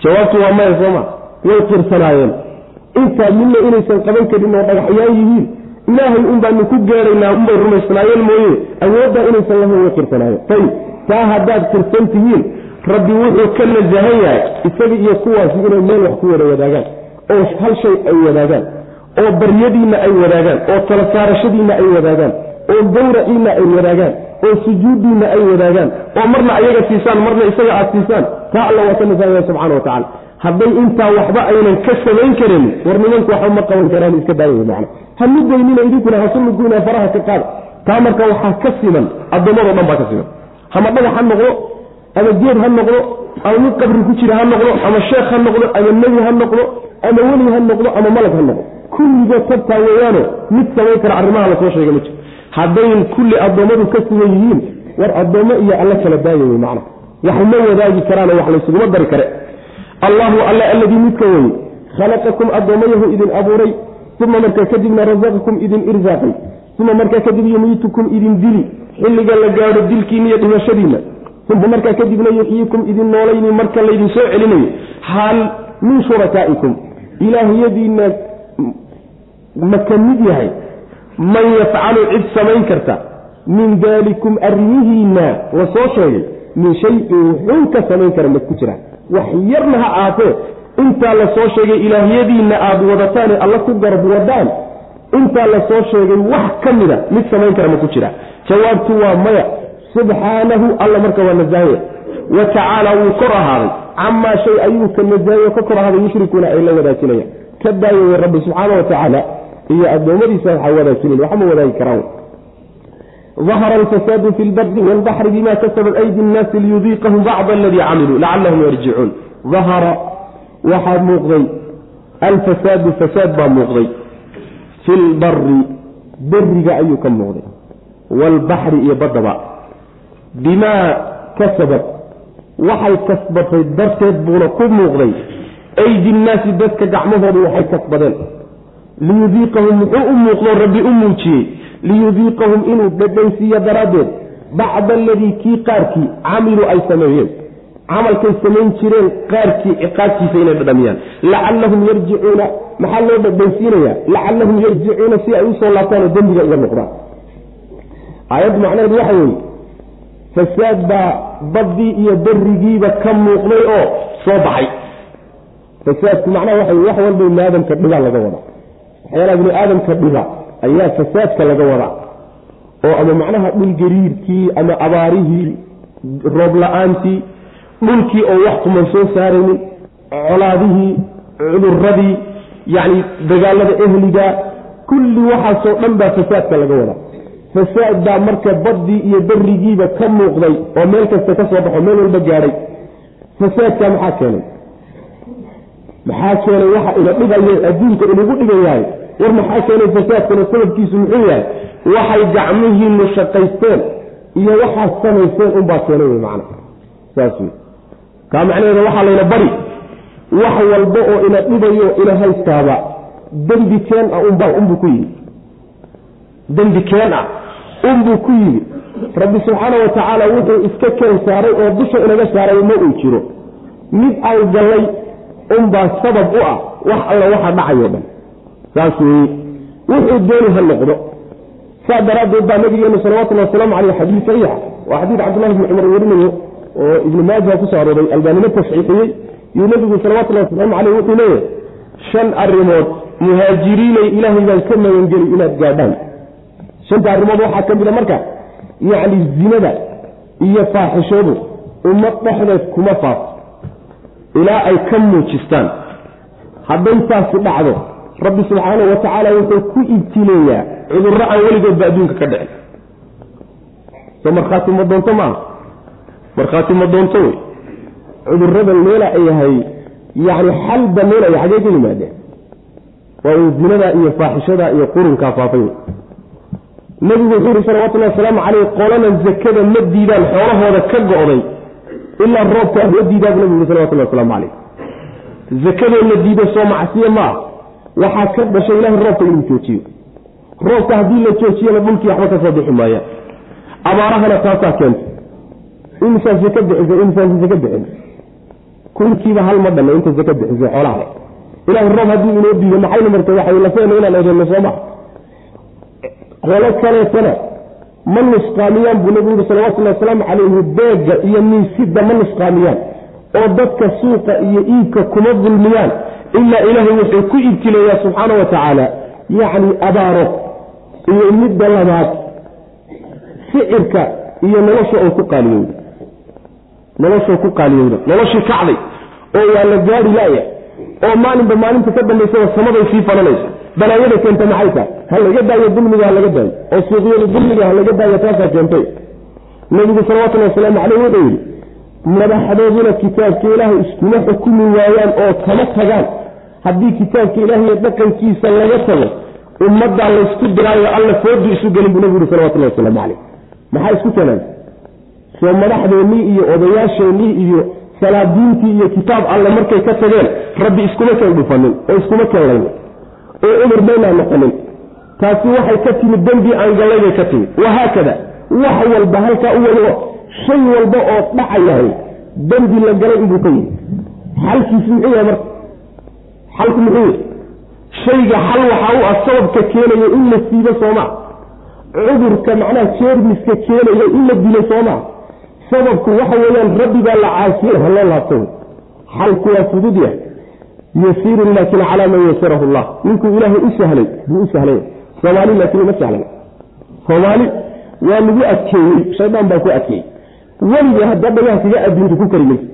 jawaabtu waa maya sooma way qirsanaayeen intaa midna inaysan qaban karin oo dhagaxyaan yihiin ilaahay un baanu ku geeraynaa unbay rumaysnaayeen mooye. Awooddaa inaysan lahayn way qirsanaayeen ayib taa haddaad qirsan tihiin rabbi wuxuu ka nasahan yahay isaga iyo kuwaasi inay meel wax ku wada wadaagaan oo hal shay ay wadaagaan oo baryadiinna ay wadaagaan oo tala saarashadiinna ay wadaagaan oo gawraciinna ay wadaagaan oo sujuuddiinna ay wadaagaan. Oo marna ayaga siisaan marna isaga aad siisaan. Taa alla waa ka nasahan yahay subxana wa tacala hadday intaa waxba aynan ka samayn karin war nimanku waxba ma qaban karaan iska daaya macna ha nudaynina idinkuna hasu nuguyna faraha ka qaada taa marka waxaa ka siman addoommadao dhan baa ka siman. Ama dhagax ha noqdo ama geed ha noqdo ama mid qabri ku jira ha noqdo ama sheekh ha noqdo ama nebi ha noqdo ama weli ha noqdo ama malag ha noqdo. Kulligood tabtaa weeyaano mid samayn kara arrimaha la soo sheega ma jiro haddayn kulli addoommadu ka siman yihiin war addoommo iyo alla kala daaya wey macna. Wax ma wadaagi karaano wax laysuguma dari kare. Allahu alla alladii midka weye khalaqakum addoommayahu idin abuuray uma markaa kadibna rasaqakum idin irsaaqay uma markaa kadib yumiitukum idin dili xilliga la gaadho dilkiina iyo dhimashadiina uma markaa kadibna yuxyiikum idin noolayni marka laydin soo celinayo. Hal min shurakaa'ikum ilaahyadiina ma ka mid yahay man yafcalu cid samayn karta min daalikum arrimihiina la soo sheegay min shayin wuxuun ka samayn kara ma ku jira. Wax yarna ha aatee intaa la soo sheegay ilaahyadiinna aada wadataane alla ku garab wadaan intaa la soo sheegay wax ka mida mid samayn kara ma ku jira. Jawaabtu waa maya. Subxaanahu alla marka waa nasaahaya wa tacaala wuu kor ahaaday. Camaa shay ayuu ka nasaahaya ka kor ahaaday yushrikuuna ay la wadaajinayaan. Ka daayaya rabbi subxaana wa tacaala iyo addoommadiisa waxaa wadaajinin waxama wadaagi karaan. ahara alfasaadu fi lbari wlbaxri bima kasabat aydi nnaasi liyudiiqahum bacd aladii camiluu lacallahum yarjicuun ahara waxaa muuqday alfasaadu fasaad baa muuqday fi lbari beriga ayuu ka muuqday waalbaxri iyo baddaba bimaa kasabad waxay kasbatay darteed buuna ku muuqday aydi nnaasi dadka gacmahoodu waxay kasbadeen liyudiiqahum muxuu u muuqdo rabbi u muujiyey. liyudiiqahum inuu dhadhansiiyo daraaddeed. bacda aladii kii qaarkii camiluu ay sameeyeen. camalkay samayn jireen qaarkii ciqaabtiisa inay dhadhamiyaan. lacallahum yarjicuuna maxaa loo dhadhansiinayaa? lacallahum yarjicuuna si ay u soo laabtaan oo dembiga uga noqdaan. aayaddu macnaheedu waxa weeye fasaad baa baddii iyo berigiiba ka muuqday oo soo baxay. fasaadku macnaha waxa wax walba ibni aadamka dhibaa laga wadaa waxyaalaha ibni aadamka dhiba ayaa fasaadka laga wadaa. oo ama macnaha dhul gariirkii ama abaarihii roob la'aantii dhulkii oo wax kuman soo saaraynin colaadihii cuduradii yacni dagaalada ehliga kulli waxaasoo dhan baa fasaadka laga wadaa. fasaad baa marka baddii iyo berigiiba ka muuqday oo meel kasta ka soo baxo meel walba gaadhay fasaadka maxaa keenay maxaa keenay waxa ina dhibaye adduunka inagu dhigan yahay? War maxaa keenay fasaadkana sababkiisu muxuu yahay? Waxay gacmihiinu shaqaysteen iyo waxaad samayseen unbaa keenay wey macana saas wey kaa macnaheeda waxaa layna bari wax walba oo ina dhibayo ina haystaaba dembi keen ah unbaa unbuu ku yimi dembi keen ah unbuu ku yimi rabbi subxaana wa tacaala wuxuu iska keen saaray oo dusha inaga saaray ma uu jiro. Mid aan gallay unbaa sabab u ah wax alla waxa dhacayo dhan. Saas weeye wuxuu dooni ha noqdo. Saa daraaddeed baa nabigeenu salawatullhi wasalaamu caleyh xadiid saxiixa waa xadiid cabdullahi bni cumar werinayo oo ibnu maaja ku soo arooray albaanimo tasxiixiyey. Yuu nabigu salawatullahi wasalaamu caleyh wuxuu leeyahay shan arrimood muhaajiriinay ilaahay baan ka magangeli inaad gaadhaan. Shanta arrimood waxaa ka mida marka yacni zinada iyo faaxishadu ummad dhexdeed kuma faafo ilaa ay ka muujistaan. Hadday taasi dhacdo rabbi subxaana wa tacaala wuxuu ku ibtileeyaa cudurro aan weligoodba adduunka ka dhicin. Soo markhaati ma doonto maaha markhaati ma doonto wey? Cudurrada meela ay yahay yacni xalba meelaya xagee ka yimaadeen. Waa uu zinada iyo faaxishada iyo qurunkaa faafay nabigu wuxuu yihi salawatullahi wasalaamu caleyh qolanan zakada ma diidaan xoolahooda ka go'day ilaa roobka ma diidaabu nabigu yii salawatullahi waslamu caleyh zakadoo la diido soo macsiye maa waxaa ka dhashay ilahay roobka inuu joojiyo roobka haddii la joojiyana dhulkii waxba ka soo bixi maayaan abaarahana taasaa keenta imisaa zaka bixisa imisaasi zaka bixin kunkiiba hal ma dhanna inta zaka bixisay xoolaha ilahay roob haddii inoo diido maxayna martay waxay lafeena inaan eedano sooma qolo kaleetana ma nusqaamiyaan buu nabigu yuri salawatullahi wasalaamu calayhi beega iyo miisida ma nusqaamiyaan oo dadka suuqa iyo iibka kuma dulmiyaan. Ilaa ilaahay wuxuu ku ibtileeyaa subxaana wa tacaala yacni abaaro iyo midda labaad sicirka iyo nolosha oo ku qaaliyowda noloshoo ku qaaliyowda noloshii kacday oo waa la gaari laaya oo maalinba maalinta ka dambaysaba samaday sii fananaysa balaayada keenta maxay tahay ha laga daayo dulmiga ha laga daayo. Oo suuqyada dulmiga ha laga daayo taasaa keentay. Nabigu salawatullhi wasalaamu caleyh wuxuu yidhi madaxdooduna kitaabka ilaahay iskuma xukumi waayaan oo kama tagaan. Haddii kitaabka ilaah iyo dhaqankiisa laga tago ummaddaa laysku diraayo alla foodu isu gelin buu nabigu yuri salawatullahi wasalaamu caleyh maxaa isku keenay? Soo madaxdeennii iyo odayaasheennii iyo salaadiintii iyo kitaab alle markay ka tageen rabbi iskuma keen dhufanin oo iskuma keen laynin oo umar maynaa noqonin. Taasi waxay ka timid dembi aan gallay bay ka timid. Wahaakada wax walba halkaa u wado shay walba oo dhacayahay dembi la galay inbuu ka yimi xalkiisu muxuu yahay marka? Xalku muxuu yahay? Shayga xal waxaa u ah sababka keenaya in la siibo sooma cudurka macnaha jeermiska keenaya in la dilo sooma sababku waxa weeyaan rabbi baa la caasiye haloo laabtay. Xalku waa fudud yahay. Yasiirun laakin calaa man yasarahu llah ninkuu ilaahay u sahlay buu u sahlaya soomaali laakiin uma sahlan soomaali waa lagu adkeeyey shaydaan baa ku adkeeyey. Weliga hadda dhagaha kaga adduunta ku kari maysa.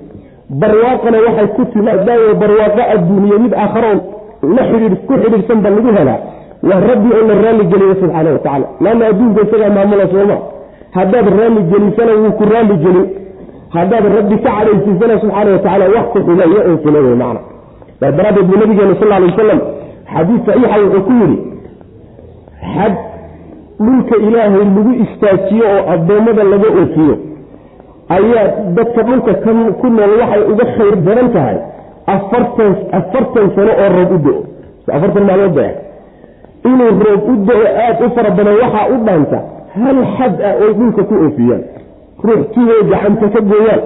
Barwaaqana waxay ku timaadaayo barwaaqo adduuniye mid aakharoon la xidhiir ku xidhiirsan ba lagu helaa. Waa rabbi oo la raalli geliyo subxaana wa tacala adduunka isagaa maamula sooma haddaad raalli gelisana wuu ku raalli gelin. Haddaad rabbi ka cadhaysiisana subxaana wa tacala wax ku xumeeyo oo fula wey macna. Saas daraaddeed buu nabigeena sal alay wasalam xadiis saxiixa wuxuu ku yidhi xad dhulka ilaahay lagu istaajiyo oo addoommada laga oofiyo ayaa dadka dhulka ku nool waxay uga khayr badan tahay afartan sano oo roob u do-o afartan maalmood inuu roob u do-o aada u fara badan waxaa u dhaanta hal xad ah oy dhulka ku oofiyaan. Ruux tuway gacanta ka gooyaan.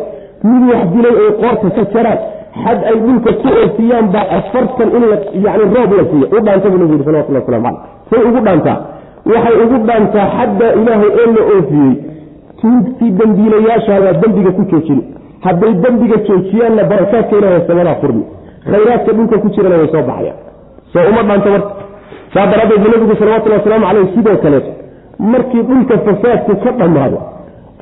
Mid wax dilay oy qoorta ka jaraan xad ay dhulka ku oofiyaan baa afartan in yani roob la siiyo. U dhaanta buu nabigu yiri salawatulli waslamu caleyh say ugu dhaantaa. Waxay ugu dhaantaa xadda ilaahay ee la oofiyey. Tuugtii dembiilayaashaadaa dembiga ku joojini. Hadday dembiga joojiyaanna barakaadka ilahay samadaa furmi. Khayraadka dhulka ku jirana way soo baxayaan. Soo uma dhaanta marka. Saa daraaddeed nabigu salawatulli wasalaamu caleyh sidoo kaleeto markii dhulka fasaadku ka dhammaado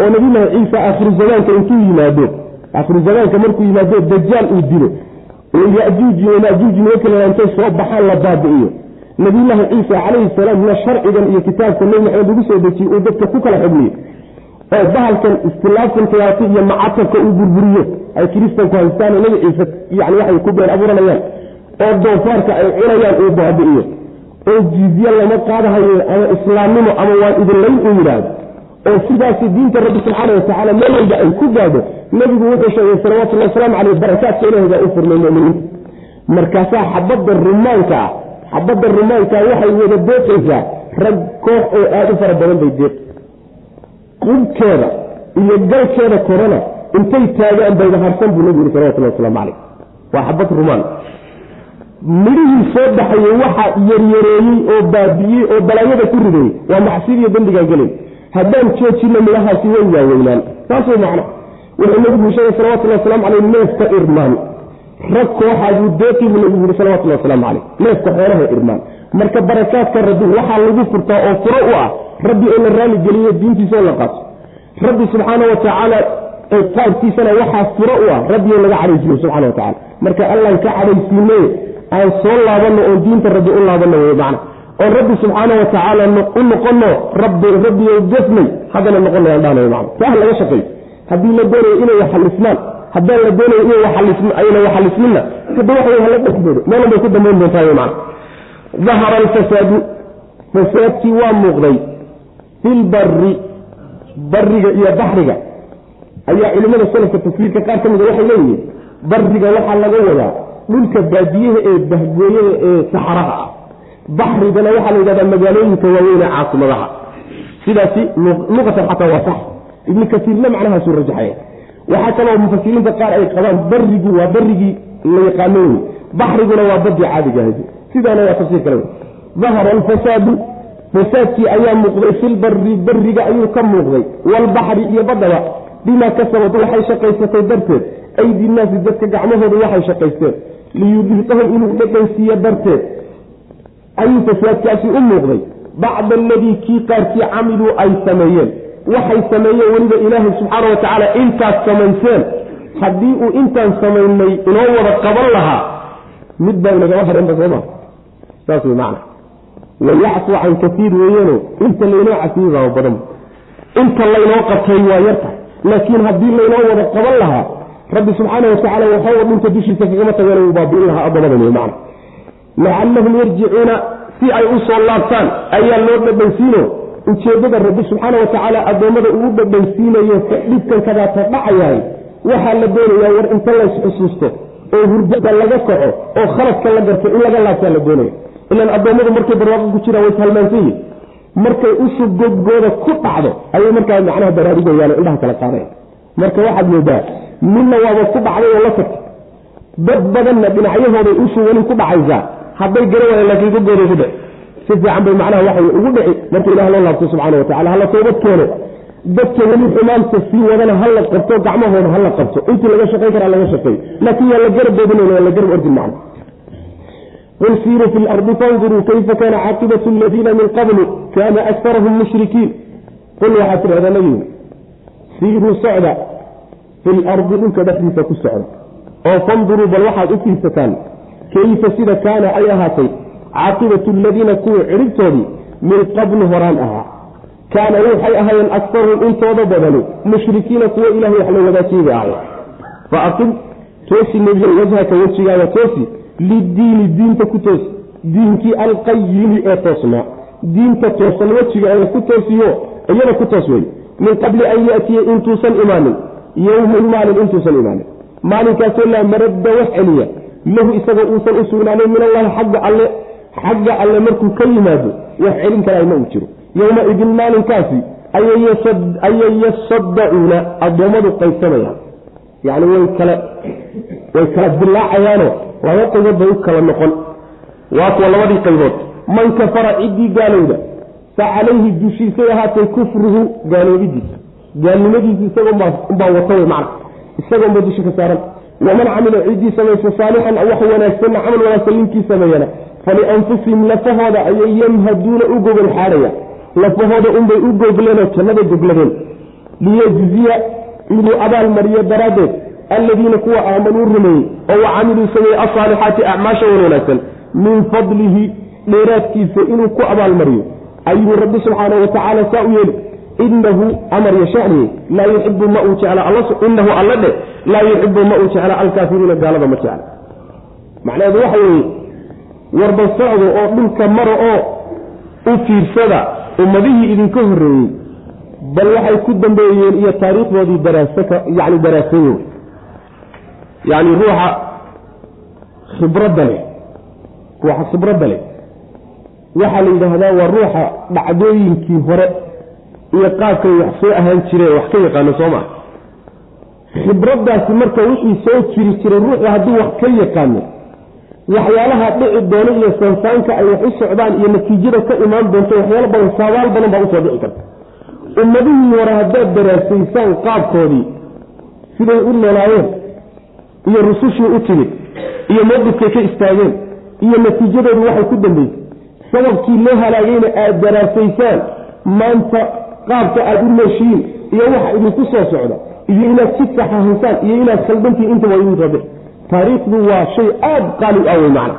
oo nabiyullaahi ciisa aakhiru zamaanka intuu yimaado aakhiru zamaanka markuu yimaado dajaal uu dilo. Oo yajuuj iyo maajuuj nimankala intay soo baxaan la baabi'iyo. Nabiyullaahi ciisa calayhi salaamna sharcigan iyo kitaabka nebi maxamed lagu soo dejiyey uu dadka ku kala xubniyo oo bahalkan istilaafkan khiyaati iyo macatabka uu burburiyo ay kiristanku haystaan nebi ciise yani waxay ku been abuuranayaan oo doofaarka ay cunayaan uu baabi'iyo oo jizye lama qaadahayo ama islaamnimo ama waan idinlayn uu yidhaahdo oo sidaasi diinta rabbi subxaana watacaala meel walba ay ku gaadho nebigu wuxuu sheegay salawatullhi wasalaamu caleyh barakaadka ilahi baa u furmay muminiinta markaasaa xabadda rumaanka ah xabadda rumaanka waxay wada deeqaysaa rag koox oo aada u fara badan bay deeq qubkeeda iyo galkeeda korona intay taagaan bayda harsan buu nabigu yiri salawatulli wasalaamu caleyh waa xabad rumaan midhihii soo baxayey waxa yaryareeyey oo baabi'iyey oo balaayada ku rideeyey waa macsidiiyo dembigaa gelay haddaan joojino midhahaasi way waaweynaan. Saas way macno. Wuxuu nabigu sheegay salawatulli waslamu caleyh neefka irmaan. Rag kooxaabuu deeqii buu nabigu yiri salawatulli wasalaamu caleyh. Neefka xoolaha irmaan. Marka barakaadka rabbi waxaa lagu furtaa oo furo u ah rabbi oo la raali geliyo diintiisa oo la qaato. Rabbi subxaana wa tacaala qaabkiisana waxaa furo u ah rabbi oo laga cadhaysiiyo subxana wa tacala marka allaan ka cadhaysiine aan soo laabanno oon diinta rabbi u laabanno wey macna oon rabbi subxaana wa tacaala u rabbi rabbiyo gefnay haddana noqono aan dhahnayo macna taa laga shaqeeyo haddii la doonayo inay waxalismaan haddaan la doonayo inay ayna waxalisminna hadda waxa hala dhexdoodo meelan bay ku dambayn doontaa wey macna dahara alfasaadu fasaadkii waa muuqday filbari bariga iyo baxriga ayaa culimada salafka tafsiirka qaar ka mida waxay leeyihiin bariga waxaa laga wadaa dhulka baadiyaha ee bahgooyada ee saxaraha ah. Baxrigana waxaa la yidhahdaa magaalooyinka waaweyn ee caasimadaha. Sidaasi luqatan xataa waa sax. Ibnu kasiirna macnahaasuu rajaxaya waxaa kaloo mufasiriinta qaar ay qabaan barigu waa barigii la yaqaano wey baxriguna waa badii caadiga ahayd. Sidaana waa tafsiir kale. Dahara alfasaadu fasaadkii ayaa muuqday filbari bariga ayuu ka muuqday. Walbaxri iyo badaba bimaa kasabad waxay shaqaysatay darteed. Aydi naasi dadka gacmahooda waxay shaqaysteen. Liyudiiqahum inuu dhadhansiiyo darteed. Ayuu fasaadkaasi u muuqday. Bacda aladii kii qaarkii camiluu ay sameeyeen. Waxay sameeyeen weliba ilaahay subxaana wa tacaala intaad samayseen. Haddii uu intaan samaynay inoo wada qaban lahaa mid baa inagama harenba sooma saas wey macna. Wayacfu can kaiir weeyano inta laynoo cafiyey baaba badan. Inta laynoo qatay waa yarta laakiin haddii laynoo wada qaban lahaa rabbi subxaana watacaala waxawa dhulka dushiisa kagama tageen uu baabi'in lahaa addoommadan wey macna. Lacallahum yarjicuuna si ay u soo laabtaan ayaa loo dhadhansiino. Ujeeddada rabbi subxaana watacaala addoommada uu dhadhansiinayo dhibkan kadaata dhacayahay waxaa la doonayaa war inta lays xusuusto oo hurdada laga kaco oo khaladka la garto in laga laabtaa la doonaya. Ilaan addoommadu markay barwaaqo ku jiraan way halmaansan yihiin markay ushu godgooda ku dhacdo ayay markaa macnaha baraarugayaan indhaha kala qaadayan marka waxaad moodaa midna waaba ku dhacday oo la tagtay. Dad badanna dhinacyahooday ushu weli ku dhacaysaa. Hadday gara waayeen laakiin godgooday ku dhici si fiican bay macnaha waxay ugu dhici marka ilah loo laabto subxana watacala hala toobad keeno dadka weli xumaanta sii wadana hala qabto gacmahooda hala qabto. Intii laga shaqayn karaa laga shaqeeyo laakiin yaa la garab boodinayn waa la garab ordin macna qul siiruu fi lardi fanduruu kayfa kaana caaqibatu aladiina min qablu kaana akarahum mushrikiin qul waxaad tidhahdaa nabigu siiruu socda fi lardi dhulka dhexdiisa ku socda oo fanduruu bal waxaad u fiirsataan kayfa sida kaana ay ahaatay caaqibatu aladiina kuwa cidhibtoodii min qablu horaan ahaa kaana waxay ahaayeen akaruhum intooda badani mushrikiina kuwa ilahay wax la wadaajiyay bay ahayen fa aqim toosi nebiyo wajhaka wejigaaga toosi lidiini diinta ku toos diinkii alqayimi ee toosnaa diinta toosan wejiga ee ku toosiyo iyada ku toos wey min qabli an yatiya intuusan imaanin yowmun maalin intuusan imaanin maalinkaasoo laa maradda wax celiya lahu isagoo uusan u sugnaanin min allahi xagga alle xagga alle markuu ka yimaado wax celin karaa ma uu jiro yowma idin maalinkaasi ayay yasadacuuna addoommadu qaysanayaan yani way kala way kala dilaacayaano laba qaybood bay u kala noqon. Waa kuwa labadii qaybood. Man kafara ciddii gaalowda fa calayhi dushiisay ahaatay kufruhu gaaloobidiisa gaalnimadiisa isagoo umbaa wata wey macna. Isagoonba dusha ka saaran. Waman camila ciddii samaysa saalixan wax wanaagsanna camal wanaagsan ninkii sameeyana falianfusihim lafahooda ayay yamhaduuna u gogol xaadhaya lafahooda unbay u gogleenoo jannada gogladeen liyejziya inuu abaalmariyo daraaddeed alladiina kuwa aamanuu rumeeyey oo wa camiluu sameeyey asaalixaati acmaasha wan wanaagsan min fadlihi dheeraadkiisa inuu ku abaalmariyo ayuu rabbi subxaanau watacaala saa u yeeli inahu amar yashaniye laa yuxibu ma uu jeclainahu alla dhe laa yuxibu ma uu jecla alkaafiriina gaalada ma jecla macnaheedu waxa weeye warba socdo oo dhulka mara oo u fiirsada ummadihii idinka horreeyey bal waxay ku dambeeyeen iyo taariikhdoodii daraasaka yani yani ruuxa khibradda leh ruuxa khibradda leh. Waxaa la yidhaahdaa waa ruuxa dhacdooyinkii hore iyo qaabkay wax soo ahaan jireen wax ka yaqaano soo maa khibraddaasi marka wixii soo jiri jiray ruuxu hadduu wax ka yaqaano waxyaalaha dhici doono iyo sansaanka ay wax u socdaan iyo natiijada ka imaan doonto waxyaalo badan saabaal badan baa u soo dhici karta. Ummadihii hore haddaad daraasaysaan qaabkoodii siday u noolaayeen iyo rusushii u timid iyo mowqifkay ka istaageen iyo natiijadoodu waxay ku dambeysay sababkii loo halaagayna aada daraasaysaan maanta qaabka aada u nooshiin iyo waxa idinku soo socda iyo inaad si saxahaysaan iyo inaad khaldantiin intaba idin rabe taariikhdu waa shay aada qaali ah wey macna.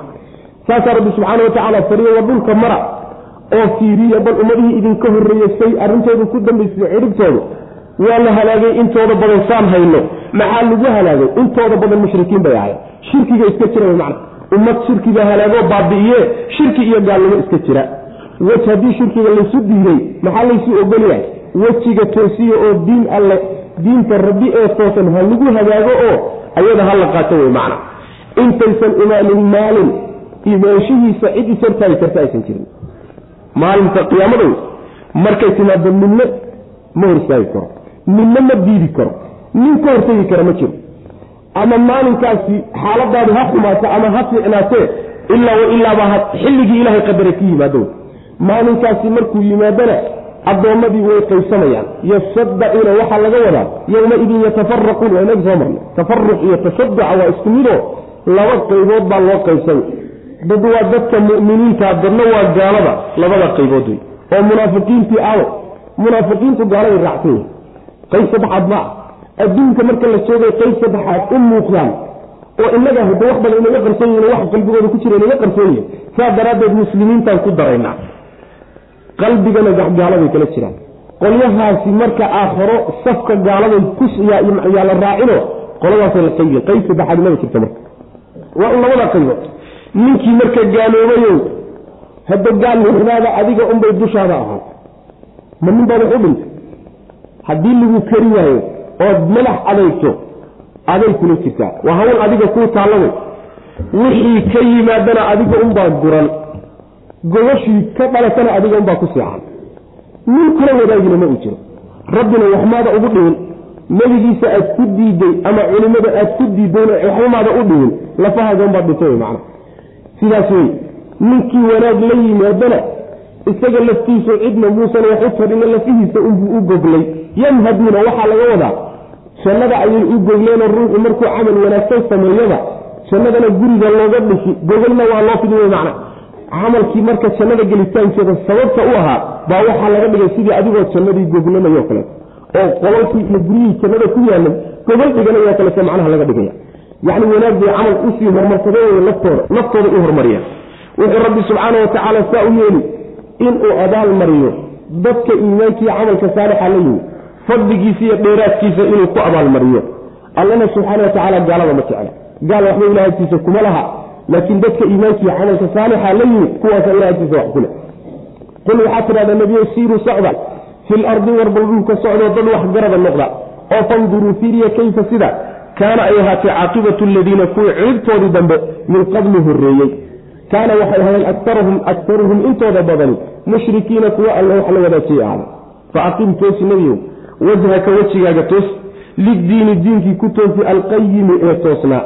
Saasaa rabbi subxaana watacaala fariyo wa dhulka mara oo fiiriya bal ummadihii idinka horreeyey say arrintoodu ku dambaysay ciribtooda waa la halaagay intooda badan saan hayno. Maxaa lagu halaagay? Intooda badan mushrikiin bay ahayd shirkiga iska jira macna. Ummad shirkiga halaagoo baabi'iye shirki iyo gaalnimo iska jira. Wej haddii shirkiga laysu diiday maxaa laysu ogolyahay wejiga toosiya oo diin alle diinta rabbi ee toosan ha lagu hagaago oo ayada ha la qaato wey macna. Intaysan imaanin maalin imaanshihiisa cid is hortaagi karta aysan jirin. Maalinta qiyaamadow markay timaado midna ma hor istaagi karo midna ma diidi karo. Nin ka hortegi kara ma jiro. Ama maalinkaasi xaaladaadu ha xumaato ama ha fiicnaatee ilaa wa ilaaba xilligii ilaahay qadare ka yimaado. Maalinkaasi markuu yimaadona addoommadii way qaysanayaan. Yasadacuuna waxaa laga wadaa yowmaidin yatafaraquun waa inagi soo marnay. Tafaruq iyo tasaduca waa isku midoo laba qaybood baa loo qaybsamay dad waa dadka mu'miniinta dadna waa gaalada labada qaybood wey oo munaafiqiintii aaway munaafiqiintu gaaladay raacsan yihiin qayb saddexaad ma ah adduunka marka la joogay qayb saddexaad u muuqdaan oo inaga hada wax badan inaga qarsoon yihiin qalbigooda ku jira inaga qarsoon saa daraaddeed muslimiintaan ku daraynaa qalbigana gaaladay kala jiraan. Qolyahaasi marka aakharo safka gaaladay kuyaa la raacino qoladaasay la qaybi qayb saddexaad maba jirta marka. Waa un labada qaybood ninkii marka gaaloobayow hadda gaalnimadaada adiga unbay dushaada ahaan. Ma nin baad wax u dhintay haddii lagu kari waayo ood madax adayto aday kula jirtaa. Waa hawl adiga kuu taallaway wixii ka yimaadana adiga unbaa guran. Gobashii ka dhalatana adiga unbaa ku seexan. Nin kula wadaagina ma uu jiro. Rabbina waxmaada ugu dhihin. Nebigiisa aad ku diiday ama culimada aad ku diidayna waxbamaada u dhihin lafahaaga unbaad dhintay wey macana sidaas wey ninkii wanaag la yimaadana isaga laftiisu cidna muusan wax u fadhina lafihiisa unbuu u goglay yamhaduuna waxaa laga wadaa jannada ayay u gogleenoo ruuxu markuu camal wanaagsan sameeyaba jannadana guriga looga dhisi gogolna waa loo fidi macna. Camalkii marka jannada gelitaankeeda sababta u ahaa baa waxaa laga dhigay sidii adigoo jannadii goglanayo kaleeto oo qolalkii iyo guryihii jannada ku yaalan gogol dhiganayo kaleeto macnaha laga dhigaya. Yacni wanaag bay camal u sii horumarsadeen laftooda naftooda u hormariyaan wuxuu rabbi subxaana watacaala saa u yeeli inuu abaal mariyo dadka iimaankiiyo camalka saalixa la yimi fadligiisa iyo dheeraadkiisa inuu ku abaalmariyo. Allana subxaana watacaala gaalada ma jecla gaal waxba ilaahagtiisa kuma laha laakiin dadka iimaankiiyo camalka saalixa la yimid kuwaasa ilaha agtiisa wax ku leh. Qul waxaa tidhahdaa nebiyo siiruu socda fi lardi warbal dhulka socdoo dad wax garada noqda. Oo fanduruu fiiriya kayfa sida? Kaana ay ahaatay caaqibatu aladiina kuwii ciribtoodii dambe min qabli horreeyey kaana waxay ahayn akaruhum akaruhum intooda badani mushrikiina kuwa alle wax la wadaajiyay ahda fa aqim toosi nebiyow wajhaka wejigaaga toos liddiini diinkii ku toosi alqayimi ee toosnaa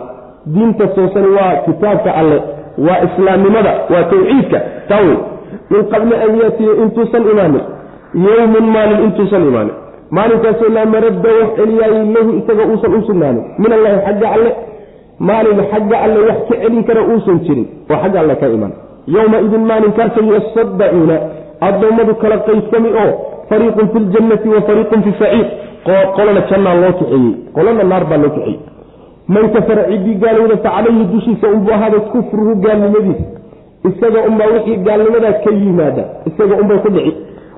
diinta toosani waa kitaabka alle waa islaamnimada waa tawxiidka. Taa wey min qabli an yaatiya intuusan imaanin yowmun maalin intuusan imaanin maalinkaasoo laa maradda wax celiyaayo lahu isaga uusan u min allahi xagga alle maalin xagga alle wax ka celin kara uusan jirin oo xagga alle ka iman yowma idin maalinkaasa yasaddacuuna addoommadu kala qaybsami oo fariiqun fi ljannati wa fariiqun fi saciid qolana jannaa loo kaxeeyey qolana naar baa loo kaxeeyey man kafara ciddii gaalowda fa calayhi dushiisa unbuu ahaaday kufruhu gaalnimadiisa isaga unbaa wixii gaalnimadaa ka yimaada isaga unbay ku dhici.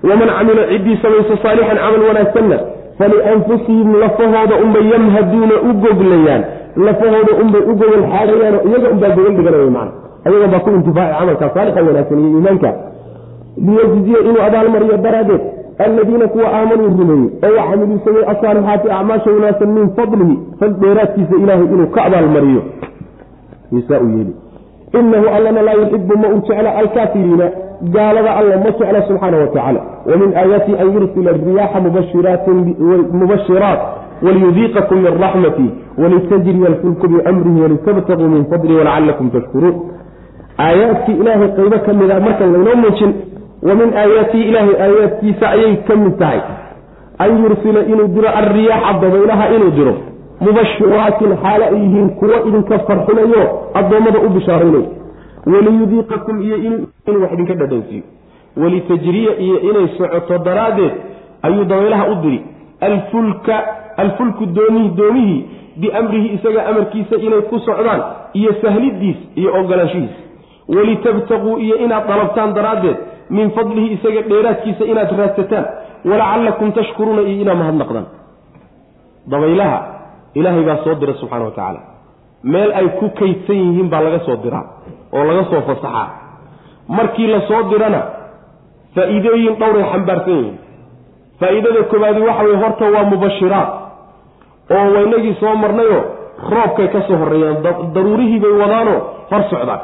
Waman camila ciddii samayso saalixan camal wanaagsanna falianfusihim lafahooda unbay yamhaduuna u goglayaan. Lafahooda unbay u gogol xaadayaano iyaga unbaa gogol dhiganaya man ayaga baa ku intifaaci camalka saalixa wanaagsan iyo iimaanka. Liyajziya inuu abaalmariyo daraaddeed aladiina kuwa aamanuu rumeeyey oo wacamiluu samey asaalixaati acmaasha wanaagsan min fadlihi fal dheeraadkiisa ilaahay inuu ka abaalmariyo misaa u yeeli inahu allana laa yuxibu ma uu jecla alkaafiriina gaalada alla ma jecla subxaana wa tacaala wa min aayaati an yursila riyaaxa mubashiraat waliyudiiqakum min raxmati walitajriya alfulku biamrihi walitabtaguu min fadli walacalakum tashkuruun aayaadkii ilaahay qaybo ka mida markan laynoo muujin wa min aayaatii ilaahay aayaadkiisa ayay ka mid tahay. An yursila inuu diro alriyaaxa dabaylaha inuu diro. Mubashiraatin xaalo ay yihiin kuwo idinka farxinayo addoommada u bishaaraynayo waliyudiiqakum iyo inuu wax idinka dhadhansiiyo walitajriya iyo inay socoto daraaddeed ayuu dabaylaha u diri. Alfulka alfulku doomihii doomihii biamrihi isaga amarkiisa inay ku socdaan iyo sahlidiis iyo ogolaanshihiis walitabtaquu iyo inaad dalabtaan daraaddeed min fadlihi isaga dheeraadkiisa inaad raadsataan walacallakum tashkuruuna iyo inaad mahadnaqdaan dabaylaha ilaahay baa soo dira subxana wa tacaala meel ay ku kaydsan yihiin baa laga soo diraa oo laga soo fasaxaa markii la soo dirana faa'iidooyin dhowray xambaarsan yihiin. Faa'iidada koobaadi waxa weye horta waa mubashiraat oo waynagii soo marnayoo roobkay ka soo horreeyaan daruurihii bay wadaanoo hor socdaan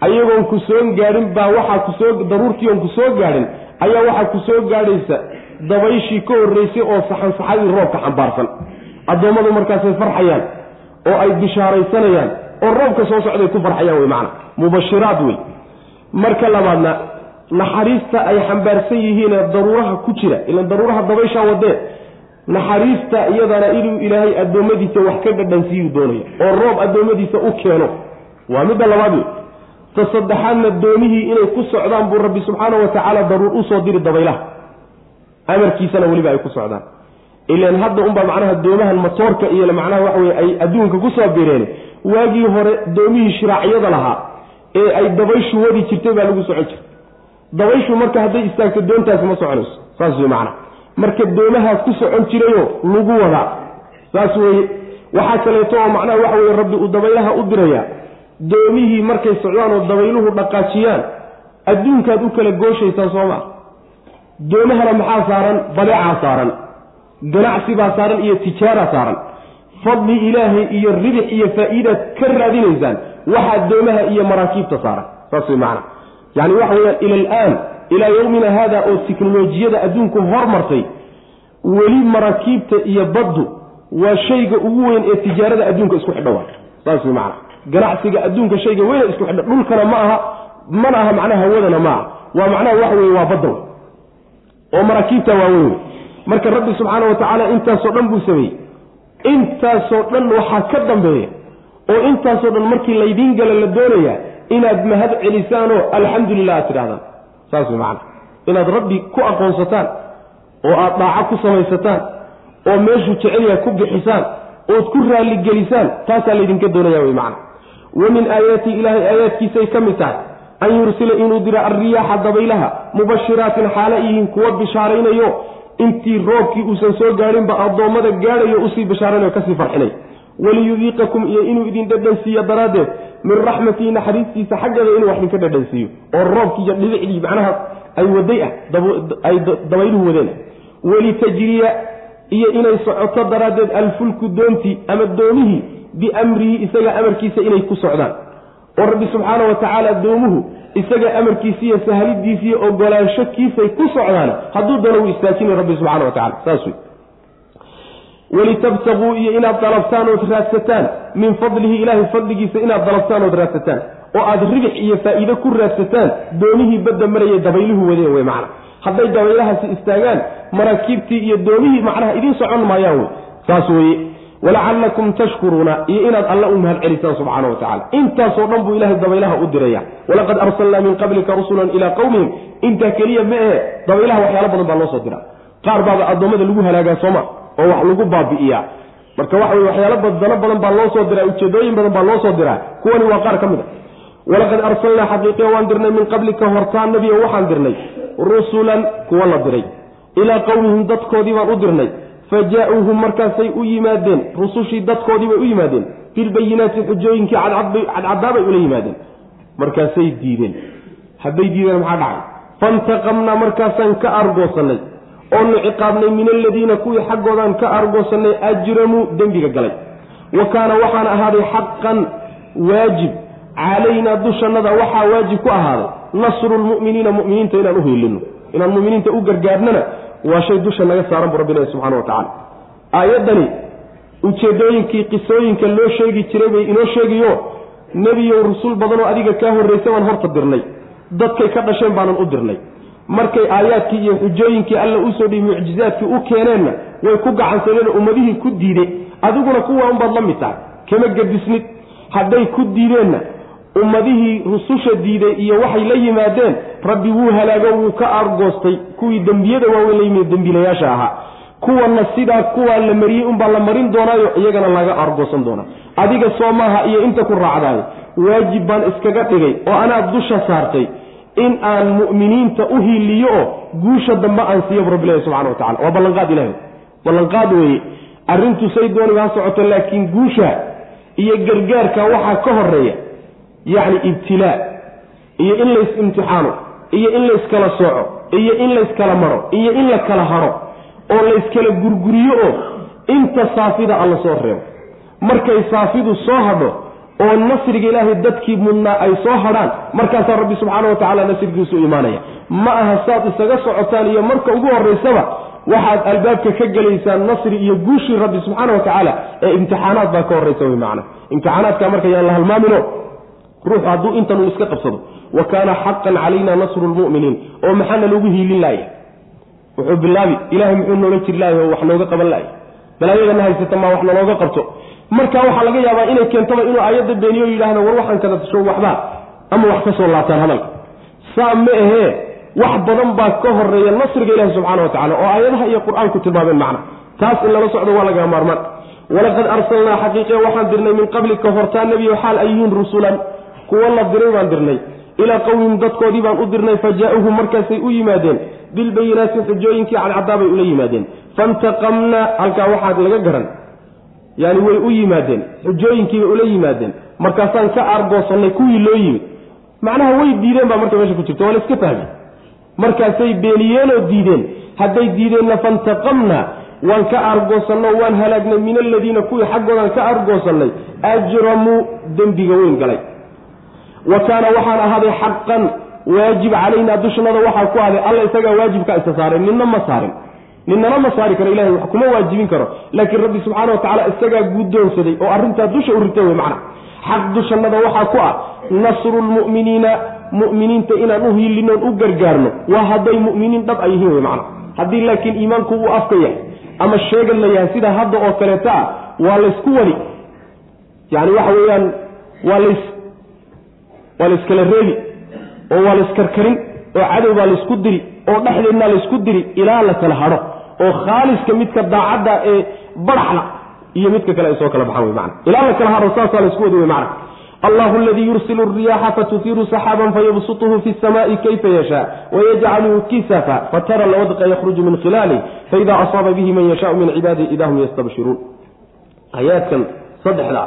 ayagoon ku soo gaadhin baa waxaa ku soo daruurtii oon ku soo gaadhin ayaa waxaa ku soo gaadhaysa dabayshii ka horreysay oo saxansaxadii roobka xambaarsan. Addoommadu markaasay farxayaan oo ay bishaaraysanayaan oo roobka soo socday ku farxayaan wey macana mubashiraad wey marka labaadna naxariista ay xambaarsan yihiinee daruuraha ku jira ilan daruuraha dabayshaa wadee naxariista iyadana inuu ilaahay addoommadiisa wax ka dhadhansiiyuu doonaya oo roob addoommadiisa u keeno. Waa midda labaad wey ta saddexaadna doonihii inay ku socdaan buu rabbi subxaana wa tacaala daruur u soo diri dabaylaha. Amarkiisana weliba ay ku socdaan. Ilan hadda unbaa macnaha doomahan matoorka iyo macnaha waxa weye ay adduunka ku soo bireen waagii hore doomihii shiraacyada lahaa ee ay dabayshu wadi jirtay baa lagu socon jiray. Dabayshu marka hadday istaagto doontaasi ma soconayso. Saas wey macnaha. Marka doomahaas ku socon jirayoo lagu wadaa saas weeye. Waxaa kaleeto oo macnaha waxa weye rabbi uu dabaylaha u dirayaa doomihii markay socdaan oo dabayluhu dhaqaajiyaan adduunkaad u kala gooshaysaa soo maa doomahana maxaa saaran? Badeecaa saaran ganacsi baa saaran iyo tijaara saaran. Fadli ilaahay iyo ribix iyo faa-iidaad ka raadinaysaan waxaa doomaha iyo maraakiibta saaran. Saas way macana yacni waxa weyaan ila alaan ilaa yowmina haada oo tiknolojiyada adduunku hormartay weli maraakiibta iyo baddu waa shayga ugu weyn ee tijaarada adduunka isku xidha waa saas way macana ganacsiga adduunka shayga weyna isku xidha dhulkana ma aha mana aha macnaha hawadana ma aha. Waa macnaha waxa weye waa badda oo maraakiibta waaweyn wey marka rabbi subxaana wa tacaala intaasoo dhan buu sameeyey. Intaasoo dhan waxaa ka dambeeya oo intaasoo dhan markii laydiin gala la doonayaa inaad mahad celisaanoo alxamdulilah aad tidhahdaan. Saas way macana inaad rabbi ku aqoonsataan oo aad dhaaco ku samaysataan oo meeshuu jecelyaha ku bixisaan ood ku raalligelisaan taasaa laydinka doonaya wey macana wa min aayaati ilaahay aayaadkiisay ka mid tahay. An yursila inuu diro alriyaaxa dabaylaha mubashiraatin xaala yihiin kuwa bishaaraynayo. Intii roobkii uusan soo gaadhinba addoommada gaadhayo u sii bishaaranayo ka sii farxinay. Waliyudiiqakum iyo inuu idin dhadhansiiyo daraaddeed min raxmatihi naxariistiisa xaggeeda inuu wax idinka dhadhansiiyo. Oo roobkii iyo dhibicdii macnaha ay waday ah ay dabayluhu wadeen welitajriya iyo inay socoto daraaddeed alfulku doontii ama doomihii biamrihi isaga amarkiisa inay ku socdaan. Oo rabbi subxaana wa tacaala doomuhu isaga amarkiisiiyo sahalidiisiiyo ogolaansho kiisay ku socdaan hadduu dana uu istaajinay rabbi subxana wa tacala saas wey walitabtaguu iyo inaad dalabtaan ood raadsataan min fadlihi ilaahay fadligiisa inaad dalabtaan ood raadsataan. Oo aad ribix iyo faa'iide ku raadsataan doonihii badda marayay dabayluhu wadeen wey macna hadday dabaylahaasi istaagaan maraakiibtii iyo doonihii macnaha idiin socon maayaan wey saas weeye walacalakum tashkuruuna iyo inaad alla u mahad celisaan subxaana wa tacala intaasoo dhan buu ilahay dabaylaha u diraya walaqad arsalnaa min qablika rusulan ilaa qowmihim intaa keliya ma ahe dabaylaha waxyaalo badan baa loo soo dira qaar baaba addoommada lagu halaagaa sooma oo wax lagu baabi'iyaa marka waxa weye waxyaalo badano badan baa loo soo diraa ujeedooyin badan baa loo soo diraa kuwani waa qaar ka mid a walaqad arsalnaa xaqiiqiya waan dirnay min qablika hortaan nebiga waxaan dirnay rusulan kuwa la diray ilaa qowmihim dadkoodii baan u dirnay fa markaasay u yimaadeen rusushii dadkoodii bay u yimaadeen bilbayinaati xujooyinkii cadcadaabay ula yimaadeen markaasay diideen hadday diideen maxaa dhacay fantaqamnaa markaasaan ka argoosannay oonu ciqaabnay min aladiina kuwii xaggoodaan ka argoosannay ajramuu dembiga galay wa kaana waxaana ahaaday xaqan waajib calaynaa dushannada waxaa waajib ku ahaaday nasru lmu'miniina mu'miniinta inaan u hiilino inaan muminiinta u gargaarnana waa shay dusha naga saaran bu rabbi ilahi subxana wa tacala aayaddani ujeedooyinkii qisooyinka loo sheegi jiray bay inoo sheegayo nebiyow rusul badanoo adiga kaa horraysa baan horta dirnay. Dadkay ka dhasheen baanan u dirnay. Markay aayaadkii iyo xujooyinkii alla u soo dhiiy mucjizaadkii u keeneenna way ku gacansadeen ummadihii ku diiday adiguna kuwa unbaad la mid tahay. Kama gedisnid hadday ku diideenna ummadihii rususha diiday iyo waxay la yimaadeen rabbi wuu halaago wuu ka argoostay. Kuwii dembiyada waaweyn la yimid dembiilayaasha ahaa. Kuwana sidaa kuwaa la mariyey unbaa la marin doonaayo iyagana laga argoosan doonaa. Adiga soo maaha iyo inta ku raacdaay waajib baan iskaga dhigay oo anaad dusha saartay in aan mu'miniinta u hiiliyo oo guusha dambe aan siiyo rabbilahi subxana wa tacala waa ballanqaad ilahi ballanqaad weeye. Arrintu say dooniba ha socoto laakiin guusha iyo gargaarka waxaa ka horreeya yacni ibtilaa iyo in lays imtixaano iyo in layskala sooco iyo in layskala maro iyo in la kala haro oo layskala gurguriyo oo inta saafida alla soo reebo. Markay saafidu soo hadho oo nasriga ilaahay dadkii mudnaa ay soo hadhaan markaasaa rabbi subxaana wa tacaala nasrigiisu imaanaya. Ma aha saad isaga socotaan iyo marka ugu horraysaba waxaad albaabka ka gelaysaan nasri iyo guushii rabbi subxaana wa tacaala ee imtixaanaad baa ka horraysa wey macana imtixaanaadka marka yaan la halmaamino ruuxu hadduu intanuu iska qabsado. Wa kaana xaqan calayna nasru lmu'miniin oo maxaana loogu hiilin laaya wuxuu bilaabi ilahay muxuu noola jiri laaya oo wax nooga qaban laaya balaayadana haysata maa wax nalooga qabto. Marka waxaa laga yaabaa inay keentaba inuu aayadda beeniyo yidhaahdo war waxaan kada tasho waxbaa ama wax ka soo laabtaan hadalka. Saa ma ahee wax badan baa ka horreeya nasriga ilahi subxana wa tacala oo aayadaha iyo qur'aanku tilmaameen macna. Taas in lala socdo waa lagaa maarmaan. Walaqad arsalnaa xaqiiqiya waxaan dirnay min qablika hortaa nebiyo xaal ay rusulan kuwo la diray baan dirnay. Ilaa qowmihim dadkoodii baan u dirnay fa markaasay u yimaadeen. Bilbayinaati xujooyinkii cadcadaabay ula yimaadeen. Fantaqamnaa halkaa waxaad laga garan. Yani way u yimaadeen. Xujooyinkiibay ula yimaadeen. Markaasaan ka aargoosannay kuwii loo yimid. Macnaha way diideen baa marka meesha ku jirta waa la iska fahmay markaasay beeniyeenoo diideen. Hadday diideenna fantaqamnaa waan ka aargoosanno waan halaagnay min aladiina kuwii xaggoodaan ka aargoosannay ajramuu dembiga weyn galay wa kaana waxaan ahaaday xaqan waajib calaynaa dushnada waxaa ku ahday alla isagaa waajibkaa isa saaray ninna ma saarin. Ninnana ma saari karo ilahay wax kuma waajibin karo. Laakiin rabbi subxaana wa tacala isagaa guddoonsaday oo arrintaa dusha u ritay wey macna. Xaq dushannada waxaa ku ah nasru lmu'miniina mu'miniinta inaan u hiilinoon u gargaarno. Waa hadday mu'miniin dhab ay yihiin wey macna. Haddii laakiin iimaanku uu afka yahay ama sheegan la yahay sida hadda oo kaleeta ah waa laysku wadi yani waxa weeyaan waa lays waa layskala reebi oo waa layskarkarin oo cadow baa laysku diri oo dhexdeedna laysku diri ilaa la kala hadho oo khaaliska midka daacadda ee badaxla iyo midka kale ay soo kala baxaan wey mana ilaa la kala hadho saasaa laysku wadi wey macna. Allahu aladii yursilu alriyaaxa fatutiiru saxaaban fayabsutuhu fi samaa'i kayfa yashaa wayajcaluhu kisafa fatara alwadqa yakhruju min khilaalih faida asaaba bihi man yashaau min cibaadihi ida hum yastabshiruun. Aayaadkan saddexda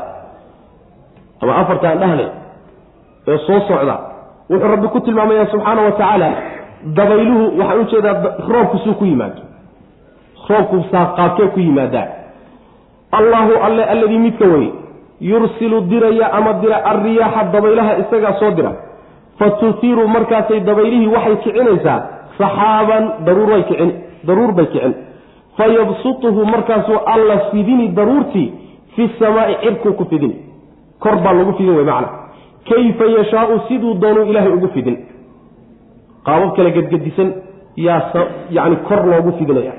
ama afartaan dhahle ee soo socda wuxuu rabbi ku tilmaamaya subxaana wa tacaala dabayluhu waxaan u jeedaa roobku suu ku yimaado. Roobku saaqaabkee ku yimaadaa. Allahu alle alladii midka weye yursilu diraya ama dira alriyaaxa dabaylaha isagaa soo dira. Fa tuhiru markaasay dabaylihii waxay kicinaysaa saxaaban daruur way kicin daruur bay kicin. Fa yabsutuhu markaasuu alla fidini daruurtii fi samaai cirkuu ku fidin. Kor baa lagu fidin wey macna kayfa yashaau siduu doonuu ilaahay ugu fidin qaabab kale gedgedisan yaa yani kor loogu fidinaya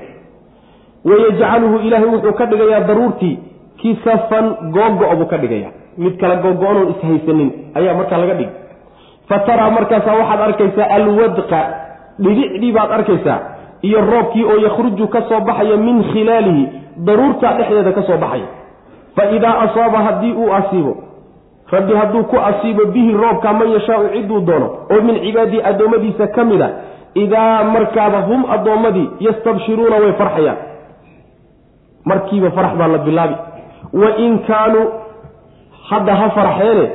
wayajcaluhu ilaahay wuxuu ka dhigayaa daruurtii kisafan googo- buu ka dhigaya mid kala googo-onoon ishaysanin ayaa markaa laga dhigi fa taraa markaasaa waxaad arkaysaa alwadqa dhibicdii baad arkaysaa iyo roobkii oo yakhruju ka soo baxaya min khilaalihi daruurtaa dhexdeeda ka soo baxaya fa idaa asaaba haddii uu asiibo rabbi hadduu ku asiibo bihi roobka man yashaau ciduu doono oo min cibaadii addoommadiisa ka mid a idaa markaaba hum addoommadii yastabshiruuna way farxayaan. Markiiba farax baa la bilaabi. Wa in kaanuu hadda ha farxeene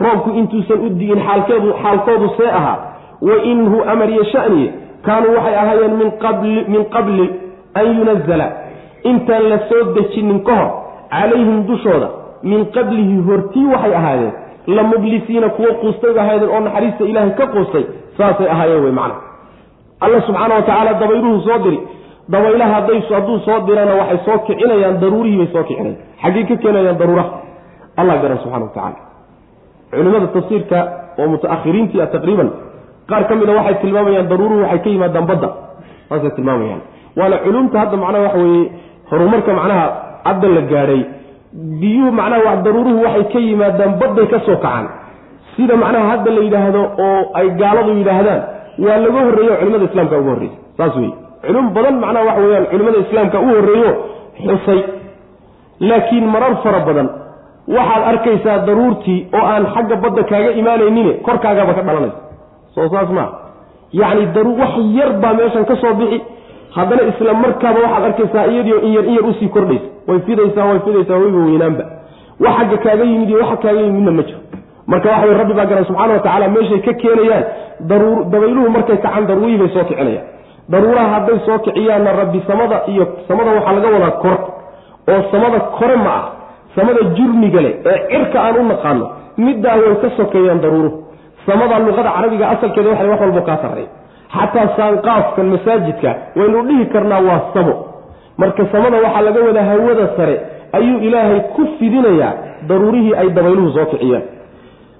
roobku intuusan u di'in xaalkeedu xaalkoodu see ahaa. Wa inhu amariye shaniye kaanuu waxay ahaayeen min qabli an yunazala intaan la soo dejinin ka hor calayhim dushooda min qablihi hortii waxay ahaayeen. La mublisiina kuwo quustay ba ahaydeen oo naxariista ilaahay ka quustay saasay ahaayeen wey macna. Alla subxaana wa tacaala dabayluhu soo diri. Dabaylaha hadday hadduu soo dirana waxay soo kicinayaan daruurihii bay soo kicinayaan. Xaggey ka keenayaan daruuraha allah garan subxana wa tacaala culimada tafsiirka oo muta-ahiriintii ah taqriiban qaar ka mida waxay tilmaamayaan daruuruhu waxay ka yimaadaan badda. Saasay tilmaamayaan. Waana culumta hadda macnaha waxa weeye horumarka macnaha hadda la gaadhay biyuhu macnaha wa daruuruhu waxay ka yimaadaan badday ka soo kacaan. Sida macnaha hadda la yidhaahdo oo ay gaaladu yidhaahdaan waa laga horreeyo culimada islaamka uga horreysa saas wey culum badan macnaha waxa weyaan culimada islaamka u horreeyo xusay. Laakiin marar fara badan waxaad arkaysaa daruurtii oo aan xagga badda kaaga imaanaynin korkaagaba ka dhalanaysa. Soo saas maa yacni daru wax yar baa meeshan ka soo bixi. Haddana isla markaaba waxaad arkaysaa iyadiio in yar in yar u sii kordhaysa way fidaysaa way fidaysaa wayba weynaanba wax xagga kaaga yimid iyo waxa kaaga yimidna ma jiro. Marka waxa rabbi baa garan subxana wa tacaala meeshay ka keenayaan daruur dabayluhu markay kacaan daruurihii bay soo kicinayaan. Daruuraha hadday soo kiciyaanna rabbi samada iyo samada waxaa laga wadaa kor. Oo samada kore ma ah samada jurmiga leh ee cirka aan u naqaano middaa way ka sokeeyaan daruuruhu samada luqada carabiga asalkeeda waxay wax walbo kaa sarreey xataa saanqaafkan masaajidka waynu dhihi karnaa waa samo marka samada waxaa laga wadaa hawada sare ayuu ilaahay ku fidinayaa daruurihii ay dabayluhu soo kiciyaan.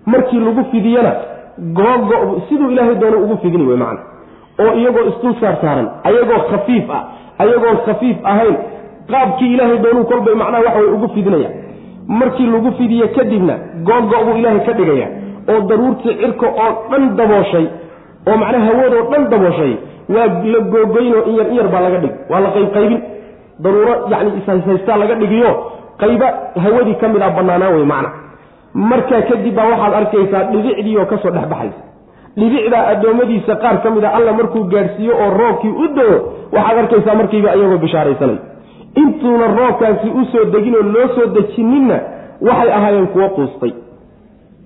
Markii lagu fidiyana googo siduu ilaahay doono ugu fidini wey macana. Oo iyagoo isdul saar saaran ayagoo khafiif ah ayagoon khafiif ahayn qaabkii ilaahay doonuu kolbay macnaha waxa way ugu fidinaya markii lagu fidiye kadibna googo buu ilaahay ka dhigaya oo daruurtii cirka oo dhan dabooshay oo macnaha hawadoo dhan dabooshay waa la googoynoo in yar in yar baa laga dhig waa la qaybqaybin daruuro yacni ishayshaystaa laga dhigiyo qayba hawadii ka mid a bannaanaan wey macna. Markaa kadib baa waxaad arkaysaa dhibicdii oo ka soo dhexbaxaysa dhibicdaa addoommadiisa qaar ka mid a alla markuu gaadhsiiyo oo roobkii u dao waxaad arkaysaa markiiba iyagoo bishaaraysanay. Intuuna roobkaasi u soo degin oo loo soo dejininna waxay ahaayeen kuwo quustay.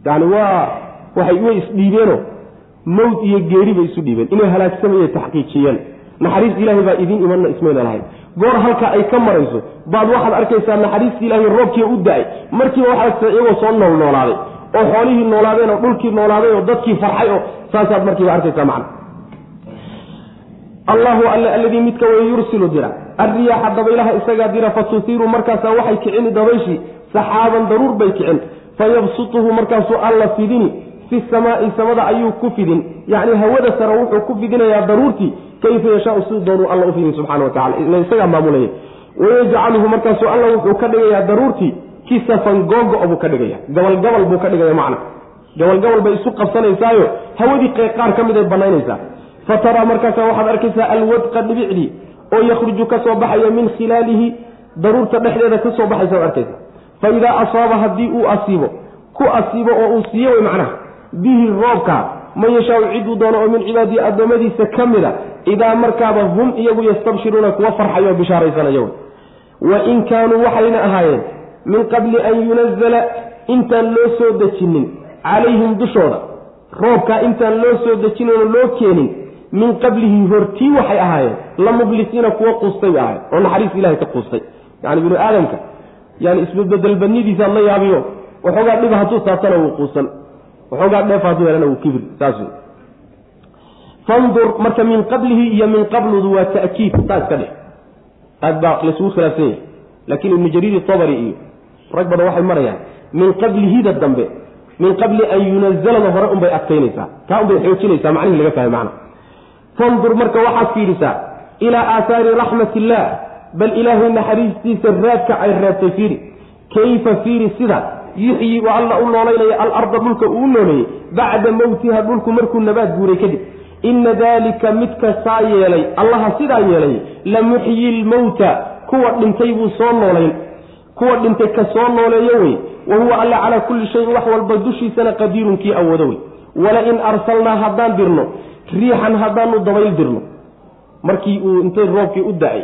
Yani waa waxay way isdhiibeenoo mawd iyo geeri bay isu dhiibeen. Inay halaagsamayay taxqiijiyeen. Naxariis ilaahay baa idiin imanna ismayna lahayn goor halka ay ka marayso baad waxaad arkaysaa naxariista ilaahay roobkii u da'ay. Markiiba waxaad iyagoo soo nool noolaaday oo xoolihii noolaadeen oo dhulkii noolaaday oo dadkii farxay oo saasaad markiiba arkaysaa macna. Allahu alle alladii midka way yursilu dira. Alriyaaxa dabaylaha isagaa dira fatusiiru markaasaa waxay kicini dabayshii saxaaban daruur bay kicin. Fayabsutuhu markaasuu alla fidini fi samaai samada ayuu ku fidin. Yacni hawada sare wuxuu ku fidinayaa daruurtii kayfa yashaau siduu doonuu alla u fidin subxana wa tacala ila isagaa maamulaya wayajcaluhu markaasuu alla wuxuu ka dhigayaa daruurtii kisafan googo buu ka dhigaya gabalgabal buu ka dhigaya macna gabalgabal bay isu qabsanaysaayo hawadii qaar ka mid ay banaynaysaa fa taraa markaasa waxaad arkaysaa alwadqa dhibicdii oo yakhruju ka soo baxaya min khilaalihi daruurta dhexdeeda ka soo baxaysa ad arkaysa fa idaa asaaba haddii uu asiibo ku asiibo oo uu siiyo wey macnaha bihi roobka man yashaau ciduu doono oo min cibaadihi addoommadiisa ka mid a idaa markaaba hum iyagu yastabshiruuna kuwa farxayo bishaaraysanaya wey wa in kaanuu waxayna ahaayeen min qabli an yunazala intaan loo soo dejinin calayhim dushooda. Roobkaa intaan loo soo dejinayno loo keenin min qablihi hortii waxay ahaayeen la mublisiina kuwa quustay bay ahayen oo naxariis ilahay ka quustay. Yani binu aadamka yani isbebedelbadnidiisaad la yaabiyo waxoogaa dhiba hadduu taabtana wuu quusan waxoogaa dheef hadduu helana wuu kibir saas wey fandur marka min qablihi iyo min qabludu waa ta'kiid saa iska dheh aad baa laysugu khilaafsan yahay. Laakiin ibnu jariir tabari iyo rag badan waxay marayaan min qablihida dambe min qabli an yunazalada hore unbay adkaynaysaa. Taa unbay xoojinaysaa macnihii laga fahmay macna. Fandur marka waxaad fiirisaa ilaa aahaari raxmat illaah bal ilaahay naxariistiisa raadka ay raadtay fiiri. Kayfa fiiri sida yuxyi u alla u noolaynaya alarda dhulka uu nooleeyey bacda mowtiha dhulku markuu nabaad guuray kadib. Ina daalika midka saa yeelay allaha sidaa yeelay la muxyi lmowta kuwa dhintay buu soo noolayn kuwa dhintay ka soo nooleeyo wey wa huwa alla calaa kulli shayin wax walba dushiisana qadiirun kii awoodo wey. Wala in arsalnaa haddaan dirno riixan haddaanu dabayl dirno. Markii uu intay roobkii u da'ay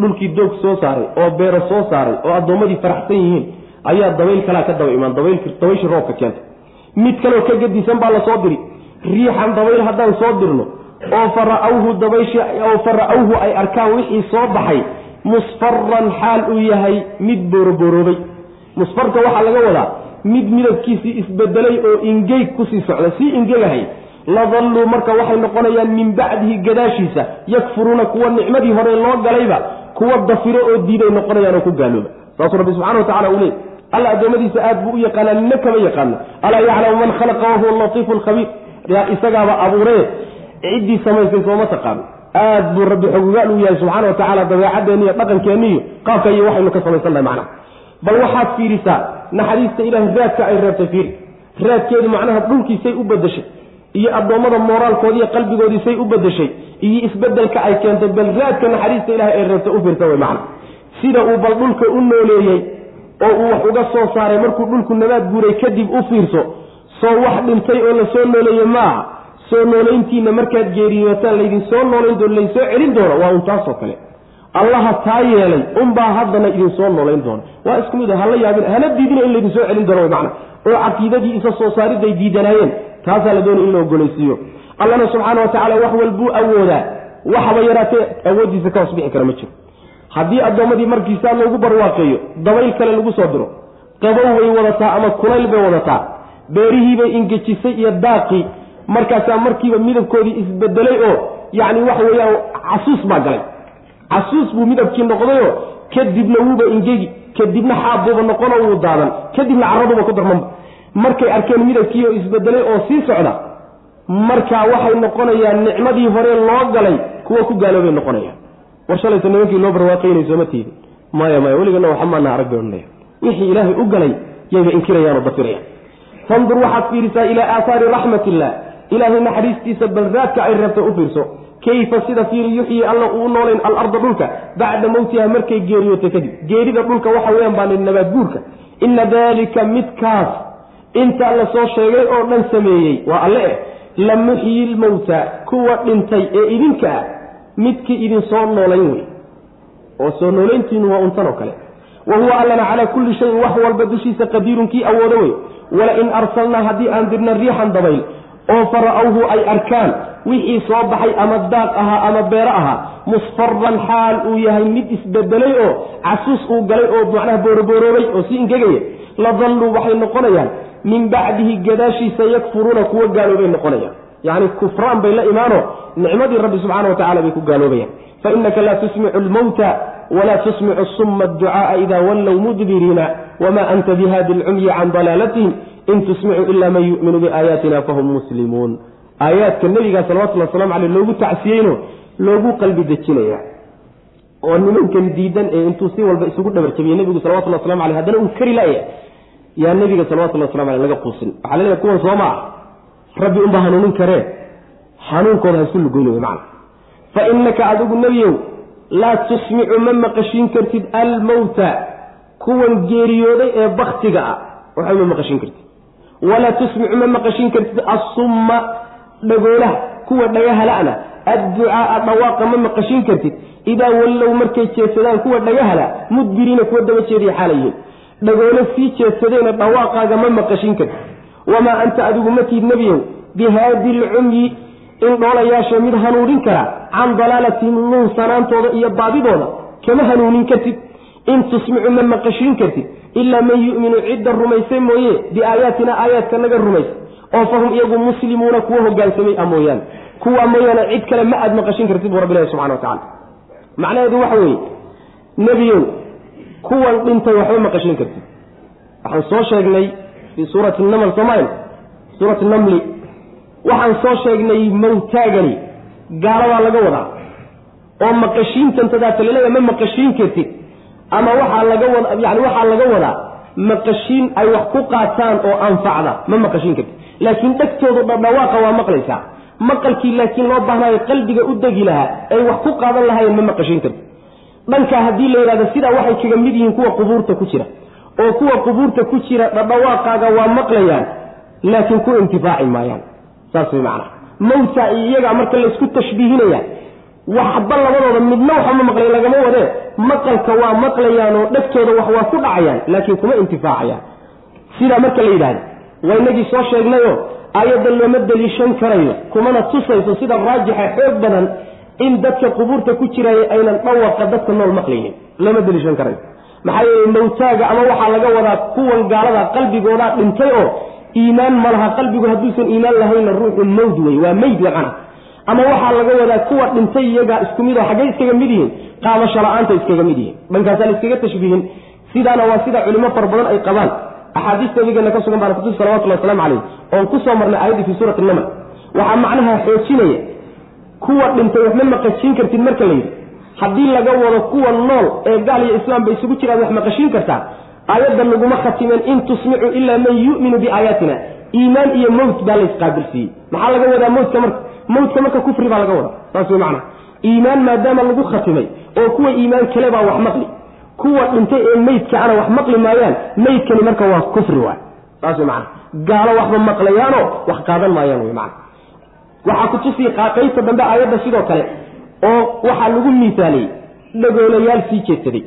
dhulkii doog soo saaray oo beero soo saaray oo addoommadii faraxsan yihiin ayaa dabayl kalaa ka daba imaan dabayshii roobka keentay mid kaleo ka gadisan baa la soo diri. Riixan dabayl haddaan soo dirno oo fara-awhu dabayshi oo fara-awhu ay arkaan wixii soo baxay musfaran xaal uu yahay mid booroboroobay musfarka waxaa laga wadaa mid midabkiisii isbedelay oo ingeyg ku sii socda sii ingegahay ladalluu marka waxay noqonayaan min bacdihi gadaashiisa yakfuruuna kuwa nicmadii hore loo galayba kuwa dafiro oo diiday noqonayaan oo ku gaalooba. Saasuu rabbi subxana watacala uu leey alla addoommadiisa aad buu u yaqaanaa nina kama yaqaano. Alaa yaclamu man khalaqa wahuwa latiifu lkhabiir yaa isagaaba abuuree ciddii samaysay sooma taqaano. Aad buu rabbi xogogaal u yahay subxana watacala dabeecadeenni iyo qaabka iyo waxaynu ka samaysannahay macnaha. Bal waxaad fiirisaa naxariista ilahay raadka ay reebtay fiiri. Raadkeedu macnaha dhulkiisay u badashay iyo addoommada mooraalkoodi iyo qalbigoodiisay u badashay iyo isbeddelka ay keentay bal raadka naxariista ilahay ay reebtay u fiirsa wey macna sida uu bal dhulka u nooleeyey oo uu wax uga soo saaray markuu dhulku nabaad guuray kadib u fiirso soo wax dhintay oo la soo nooleeye maaha soo noolayntiina markaad geeriyootaan laydin soo noolayn doono laynsoo celin doono waa un taasoo kale. Allaha taa yeelay unbaa haddana idin soo noolayn doona. Waa isku mid hala yaabin hana diidina in laydinsoo celin doono macna. Oo caqiidadii isa soo saariday diidanaayeen. Taasaa la doonay in la ogolaysiiyo allana subxaana wa tacala wax walbuu awoodaa. Waxaba yaraatee awooddiisa ka hoos bixi kara ma jiro haddii addoommadii markiisaa loogu barwaaqeeyo dabayl kale lagu soo diro qabow bay wadataa ama kulayl bay wadataa. Beerihiibay ingejisay iyo daaqii markaasaa markiiba midabkoodii isbedelay oo yacni waxa weeyaan casuus baa galay. Casuus buu midabkii noqdayoo kadibna wuuba ingegi kadibna xaabbuuba noqonoo wuu daadan kadibna carraduba ku darmanba markay arkeen midabkiioo isbedelay oo sii socda markaa waxay noqonayaan nicmadii hore loo galay kuwa ku gaaloobay noqonayaan war nimankii loo barwaaqaynay sooma tiidin? Maya maya weligana waxa maana arag bay odhanaya wixii ilaahay u galay yayba inkirayaan oo dafirayaan. Fandur waxaad fiirisaa ilaa aahaari raxmat illah ilaahay naxariistiisa balraadka ay reebtay u fiirso. Kayfa sida fiiri yuxyi alla uu noolayn alarda dhulka? Bacda mowtiha markay geeriyootay kadib. Geerida dhulka waxa weyaan baa nabaadguurka ina dalika midkaas. Intaa la soo sheegay oo dhan sameeyey. Waa alle eh la muxyi lmowta kuwa dhintay ee idinka ah midkii idin soo noolayn wey oo soo noolayntiinu waa untan oo kale. wa huwa allana calaa kulli shayin wax walba dushiisa qadiirun kii awoodo wey wala in arsalnaa haddii aan dirna riixan dabayl oo fara-awhu ay arkaan wixii soo baxay ama daaq ahaa ama beero ahaa musfaran xaal uu yahay mid isbedelay oo casuus uu galay oo macnaha booroboroobay oo sii ingegaya ladalluu waxay noqonayaan min bacdihi gadaashiisa yakfuruuna kuwa gaaloobay noqonayaan yacni kufraan bay la imaano nicmadii rabbi subxana wa tacala bay ku gaaloobayaan. Fainaka laa tusmicu lmowta walaa tusmicu suma adducaaa ida wallow mudbiriina wama anta bihadi lcumyi can dalaalatihim in tusmicu ila man yu'minu biaayaatina fahum muslimuun. Aayaadka nebigaa salawatullhi waslamu caleyh loogu tacsiyeyno loogu qalbi dejinaya. Oo nimankan diidan ee intuu si walba isugu dhabarjabiyey nebigu salawatulli waslamu aleyh haddana uu kari laya yaa nebiga salawatullahi waslamu aleyh laga quusin. Waxaa la leeyahay kuwan soo ma ah rabbi unbaa hanuunin karee? Hanuunkooda ha lugoyn wey macna. Fa innaka adigu nebiyow laa tusmicu ma maqashiin kartid almowta kuwan geeriyooday ee baktiga ah waxba ma maqashiin kartid. Walaa tusmicu ma maqashin kartid assumma dhagoolaha kuwa dhagahala'na adducaaa dhawaaqa ma maqashin kartid. Idaa wallow markay jeedsadaan kuwa dhagahala mudbiriina kuwa daba jeediya xaala yihiin. Dhagoolo sii jeedsadeena dhawaaqaaga ma maqashin kartid wamaa anta adigu ma tiid nebiyow bihaadi lcumyi in dhoolayaasha mid hanuunin kara can dalaalatihim nuunsanaantooda iyo baadidooda kama hanuunin kartid in tusmicu ma maqashiin kartid ilaa man yu'minu cidda rumaysa mooye biaayaatina aayaadka naga rumaysa oo fahum iyagu muslimuuna kuwa hogaansamay a mooyaane kuwaa mooyaane cid kale ma aad maqashin kartid buu rabbilahi subxana wa tacala macnaheedu waxa weeye nebiyow kuwan dhintay waxba maqashin kartid waxaan soo sheegnay fii suurati naml somal suurati namli waxaan soo sheegnay mawtaagani gaaladaa laga wadaa oo maqashiintantadaata laleeya ma maqashiin kartid ama waxaa laga wada yani waxaa laga wadaa maqashiin ay wax ku qaataan oo anfacda ma maqashiin kartid laakiin dhegtoodu dhadhawaaqa waa maqlaysaa maqalkii laakiin loo baahnayo qalbiga u degi lahaa ay wax ku qaadan lahaayeen ma maqashiin kartid dhankaa haddii la yidhahdo sidaa waxay kaga mid yihiin kuwa qubuurta ku jira oo kuwa qubuurta ku jira dhadhawaaqaaga waa maqlayaan laakiin ku intifaaci maayaan. Saas way macnaa mawta iyagaa marka laysku tashbiihinaya waxba labadooda midna waxa ma maqlay lagama wadee maqalka waa maqlayaan oo dhegtooda wax waa ku dhacayaan laakiin kuma intifaacayaan. Sidaa marka la yidhahdo waa inagii soo sheegnayo aayaddan looma deliishan karayo kumana tusayso sida raajixa xoog badan in dadka qubuurta ku jiraya aynan dhawaqa dadka nool maqlaynin. Looma deliishan karayo maxaa yeele mawtaaga ama waxaa laga wadaa kuwan gaalada qalbigoodaa dhintay oo iimaan ma laha qalbigu hadduusan iimaan lahaynna ruuxu mawd wey waa meyd macana ama waxaa laga wadaa kuwa dhintay iyagaa isku mid oo xaggay iskaga mid yihiin qaadasho la'aanta iskaga mid yihiin. Dhankaasaa iskaga tashbiihin. Sidaana waa sida culimo fara badan ay qabaan. Axaadiista nabigeena ka sugan baana kutusi salawatullahi waslamu calayh oon ku soo marnay aayaddii fii suurati naml. Waxaa macnaha xoojinaya kuwa dhintay wax ma maqashiin kartid marka la yidhi haddii laga wado kuwa nool ee gaal iyo islaam bay isugu jiraan wax maqashiin kartaa aayaddan laguma khatimeen in tusmicu ilaa man yu'minu biaayaatina iimaan iyo mowt baa laysqaabilsiiyey maxaa laga wadaa mowtka marka? Mowtka marka kufri baa laga wadaa. Saas wey macana iimaan maadaama lagu khatimay oo kuwa iimaan kale baa wax maqli. Kuwa dhintay ee meydka ana wax maqli maayaan meydkani marka waa kufri waay. Saas wey macana gaalo waxba maqlayaanoo wax qaadan maayaan wey macana waxaa kutusiya qaaqaybta dambe aayadda sidoo kale oo waxaa lagu miisaaliyey dhagoolayaal sii jeedsaday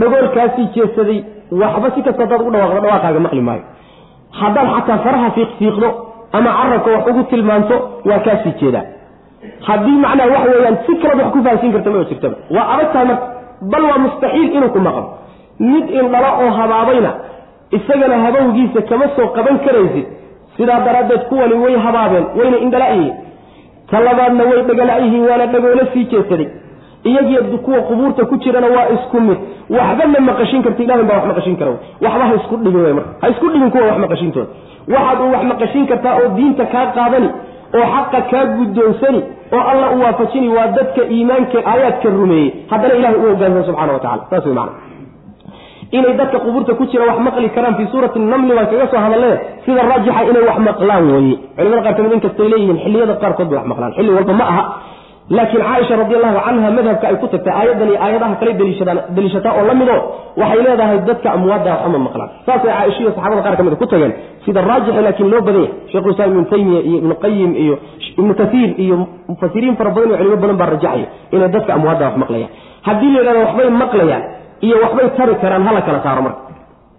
dhagoolkaa sii jeedsaday waxba si kasta hadaad ugu dhawaaqdo dhawaaqaaga maqli maayo. Haddaad xataa faraha fiiqfiiqdo ama carabka wax ugu tilmaanto waa kaa jeedaa haddii macnaha waxa weeyaan si wax ku fahansiin karta maba jirtaba. Waa adag tahay marka bal waa mustaxiil inuu ku maqlo. Mid indhala oo habaabayna isagana habowgiisa kama soo qaban karaysid. Sidaa daraaddeed kuwani way habaabeen wayna indhala-yihiin ta labaadna way dhagala-yihiin waana dhagoolo sii jeedsaday iyagiyo kuwa qubuurta ku jirana waa isku mid. Waxba ma maqashin karta ilahin baa wax maqashin kara waxba ha isku dhigin w marka ha isku dhigin kuwa wax maqashintooda waxaad u wax maqashin kartaa oo diinta kaa qaadani oo xaqa kaa guddoonsani oo alla u waafajini waa dadka iimaanka aayaadka rumeeyey. Haddana ilahay u hogaansan subxana wa tacala saas wey macana inay dadka qubuurta ku jira wax maqli karaan fii suurati namli baan kaga soo hadalle sida raajixa inay wax maqlaan weye culimada qaar ka mid inkastay leeyihiin xilliyada qaarkood bay wax maqlaan xilli walba ma aha. Laakiin caaisha radi allahu canha madhabka ay ku tagtay aayaddan iyo aayadaha kale deliishataa oo la mido waxay leedahay dadka amwaadda waxama maqlaan. Saasay caaisha iyo saxabada qaar ka ku tageen sida raajixa laakiin loo badan yahay. Shekhulislaam ibnu taymiya iyo ibnu qayim iyo ibnu kasiir iyo mufasiriin fara badan iyo culimo badan baa rajaxaya inay dadka amwaadda wax maqlayaan. Haddii la yidhahdo waxbay maqlayaan iyo waxbay tari karaan hala kala saaro marka.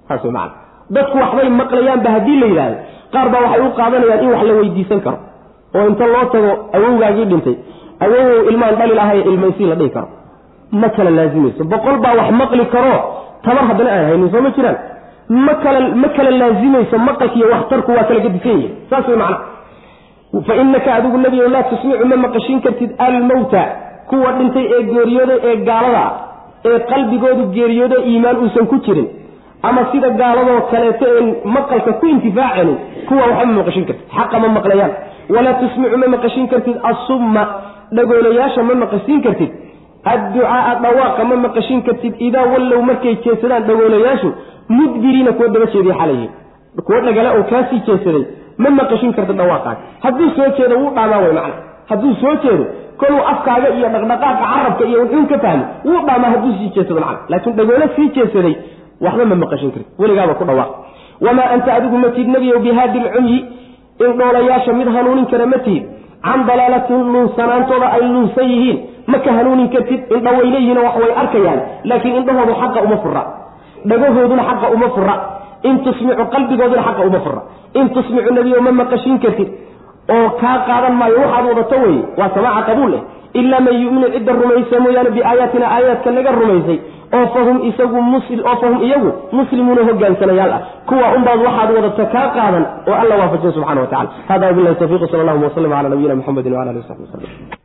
Saas macana dadku waxbay maqlayaanba haddii la yidhahdo qaar baa waxay u qaadanayaan in wax la weydiisan karo. Oo inta loo tago awowgaagii dhintay awowow ilmaan dhalil ahay ilmaysii la dhihi karo. Ma kala laazimayso boqol baa wax maqli karo. Tabar haddana aan haynin soo ma jiraan? Ma kala ma kala laazimayso maqalkiiyo waxtarku waa kala gedisan yihiin saas wey macana fa inaka adigu nebigo laa tusmicu ma maqashin kartid almawta kuwa dhintay ee geeriyooday ee gaalada ee qalbigoodu geeriyoodo iimaan uusan ku jirin ama sida gaaladoo kaleeto een maqalka ku intifaacanin kuwa waxba ma maqashin kartid xaqa ma maqlayaan. Walaa tusmicu ma maqashin kartid assumma dhagoolayaasha ma maqashin kartid adducaaa dhawaaqa ma maqashin kartid idaa wallow markay jeesadaan dhagoolayaashu mudbiriina kuwa daba jeediya xalayhi. Kuwa dhagale oo kaasii jeesaday ma maqashin kartid dhawaaqaaga hadduu soo jeedo wuu dhaamaa way macna. Hadduu soo jeedo koluu afkaaga iyo dhaqdhaqaaqa carabka iyo wuxuun ka fahmi wuu dhaamaa hadduu sii jeesado macna laakiin dhagoole sii jeesaday waxba ma maqashin kartid weligaaba ku dhawaaq. Wamaa anta adigu ma tiid nebiyow bihaadi lcumyi in mid hanuunin kara ma tiid can dalaalatihim nuunsanaantooda ay nuunsan yihiin ma ka hanuunin kartid. Indhaway leeyihiin wax way arkayaan laakiin indhahoodu xaqa uma fura dhagahooduna xaqa uma fura in tusmicu qalbigooduna xaqa uma fura in tusmicu nebiyo ma maqashin kartid oo kaa qaadan maayo waxaad wadato weye waa samaaca qabuul leh. Ilaa man yuminu cidda rumaysa mooyaane biaayaatina aayaadka naga rumaysay oo fahum isagu oo fahum iyagu muslimuuna hogaansanayaal ah. Kuwa unbaad waxaad wadata kaa qaadan oo alla waafajin subxana wa tacala hada wabilahi tawfiq sal allahuma waslm cala nabiyina mxamedi wala ali w saxbi waslm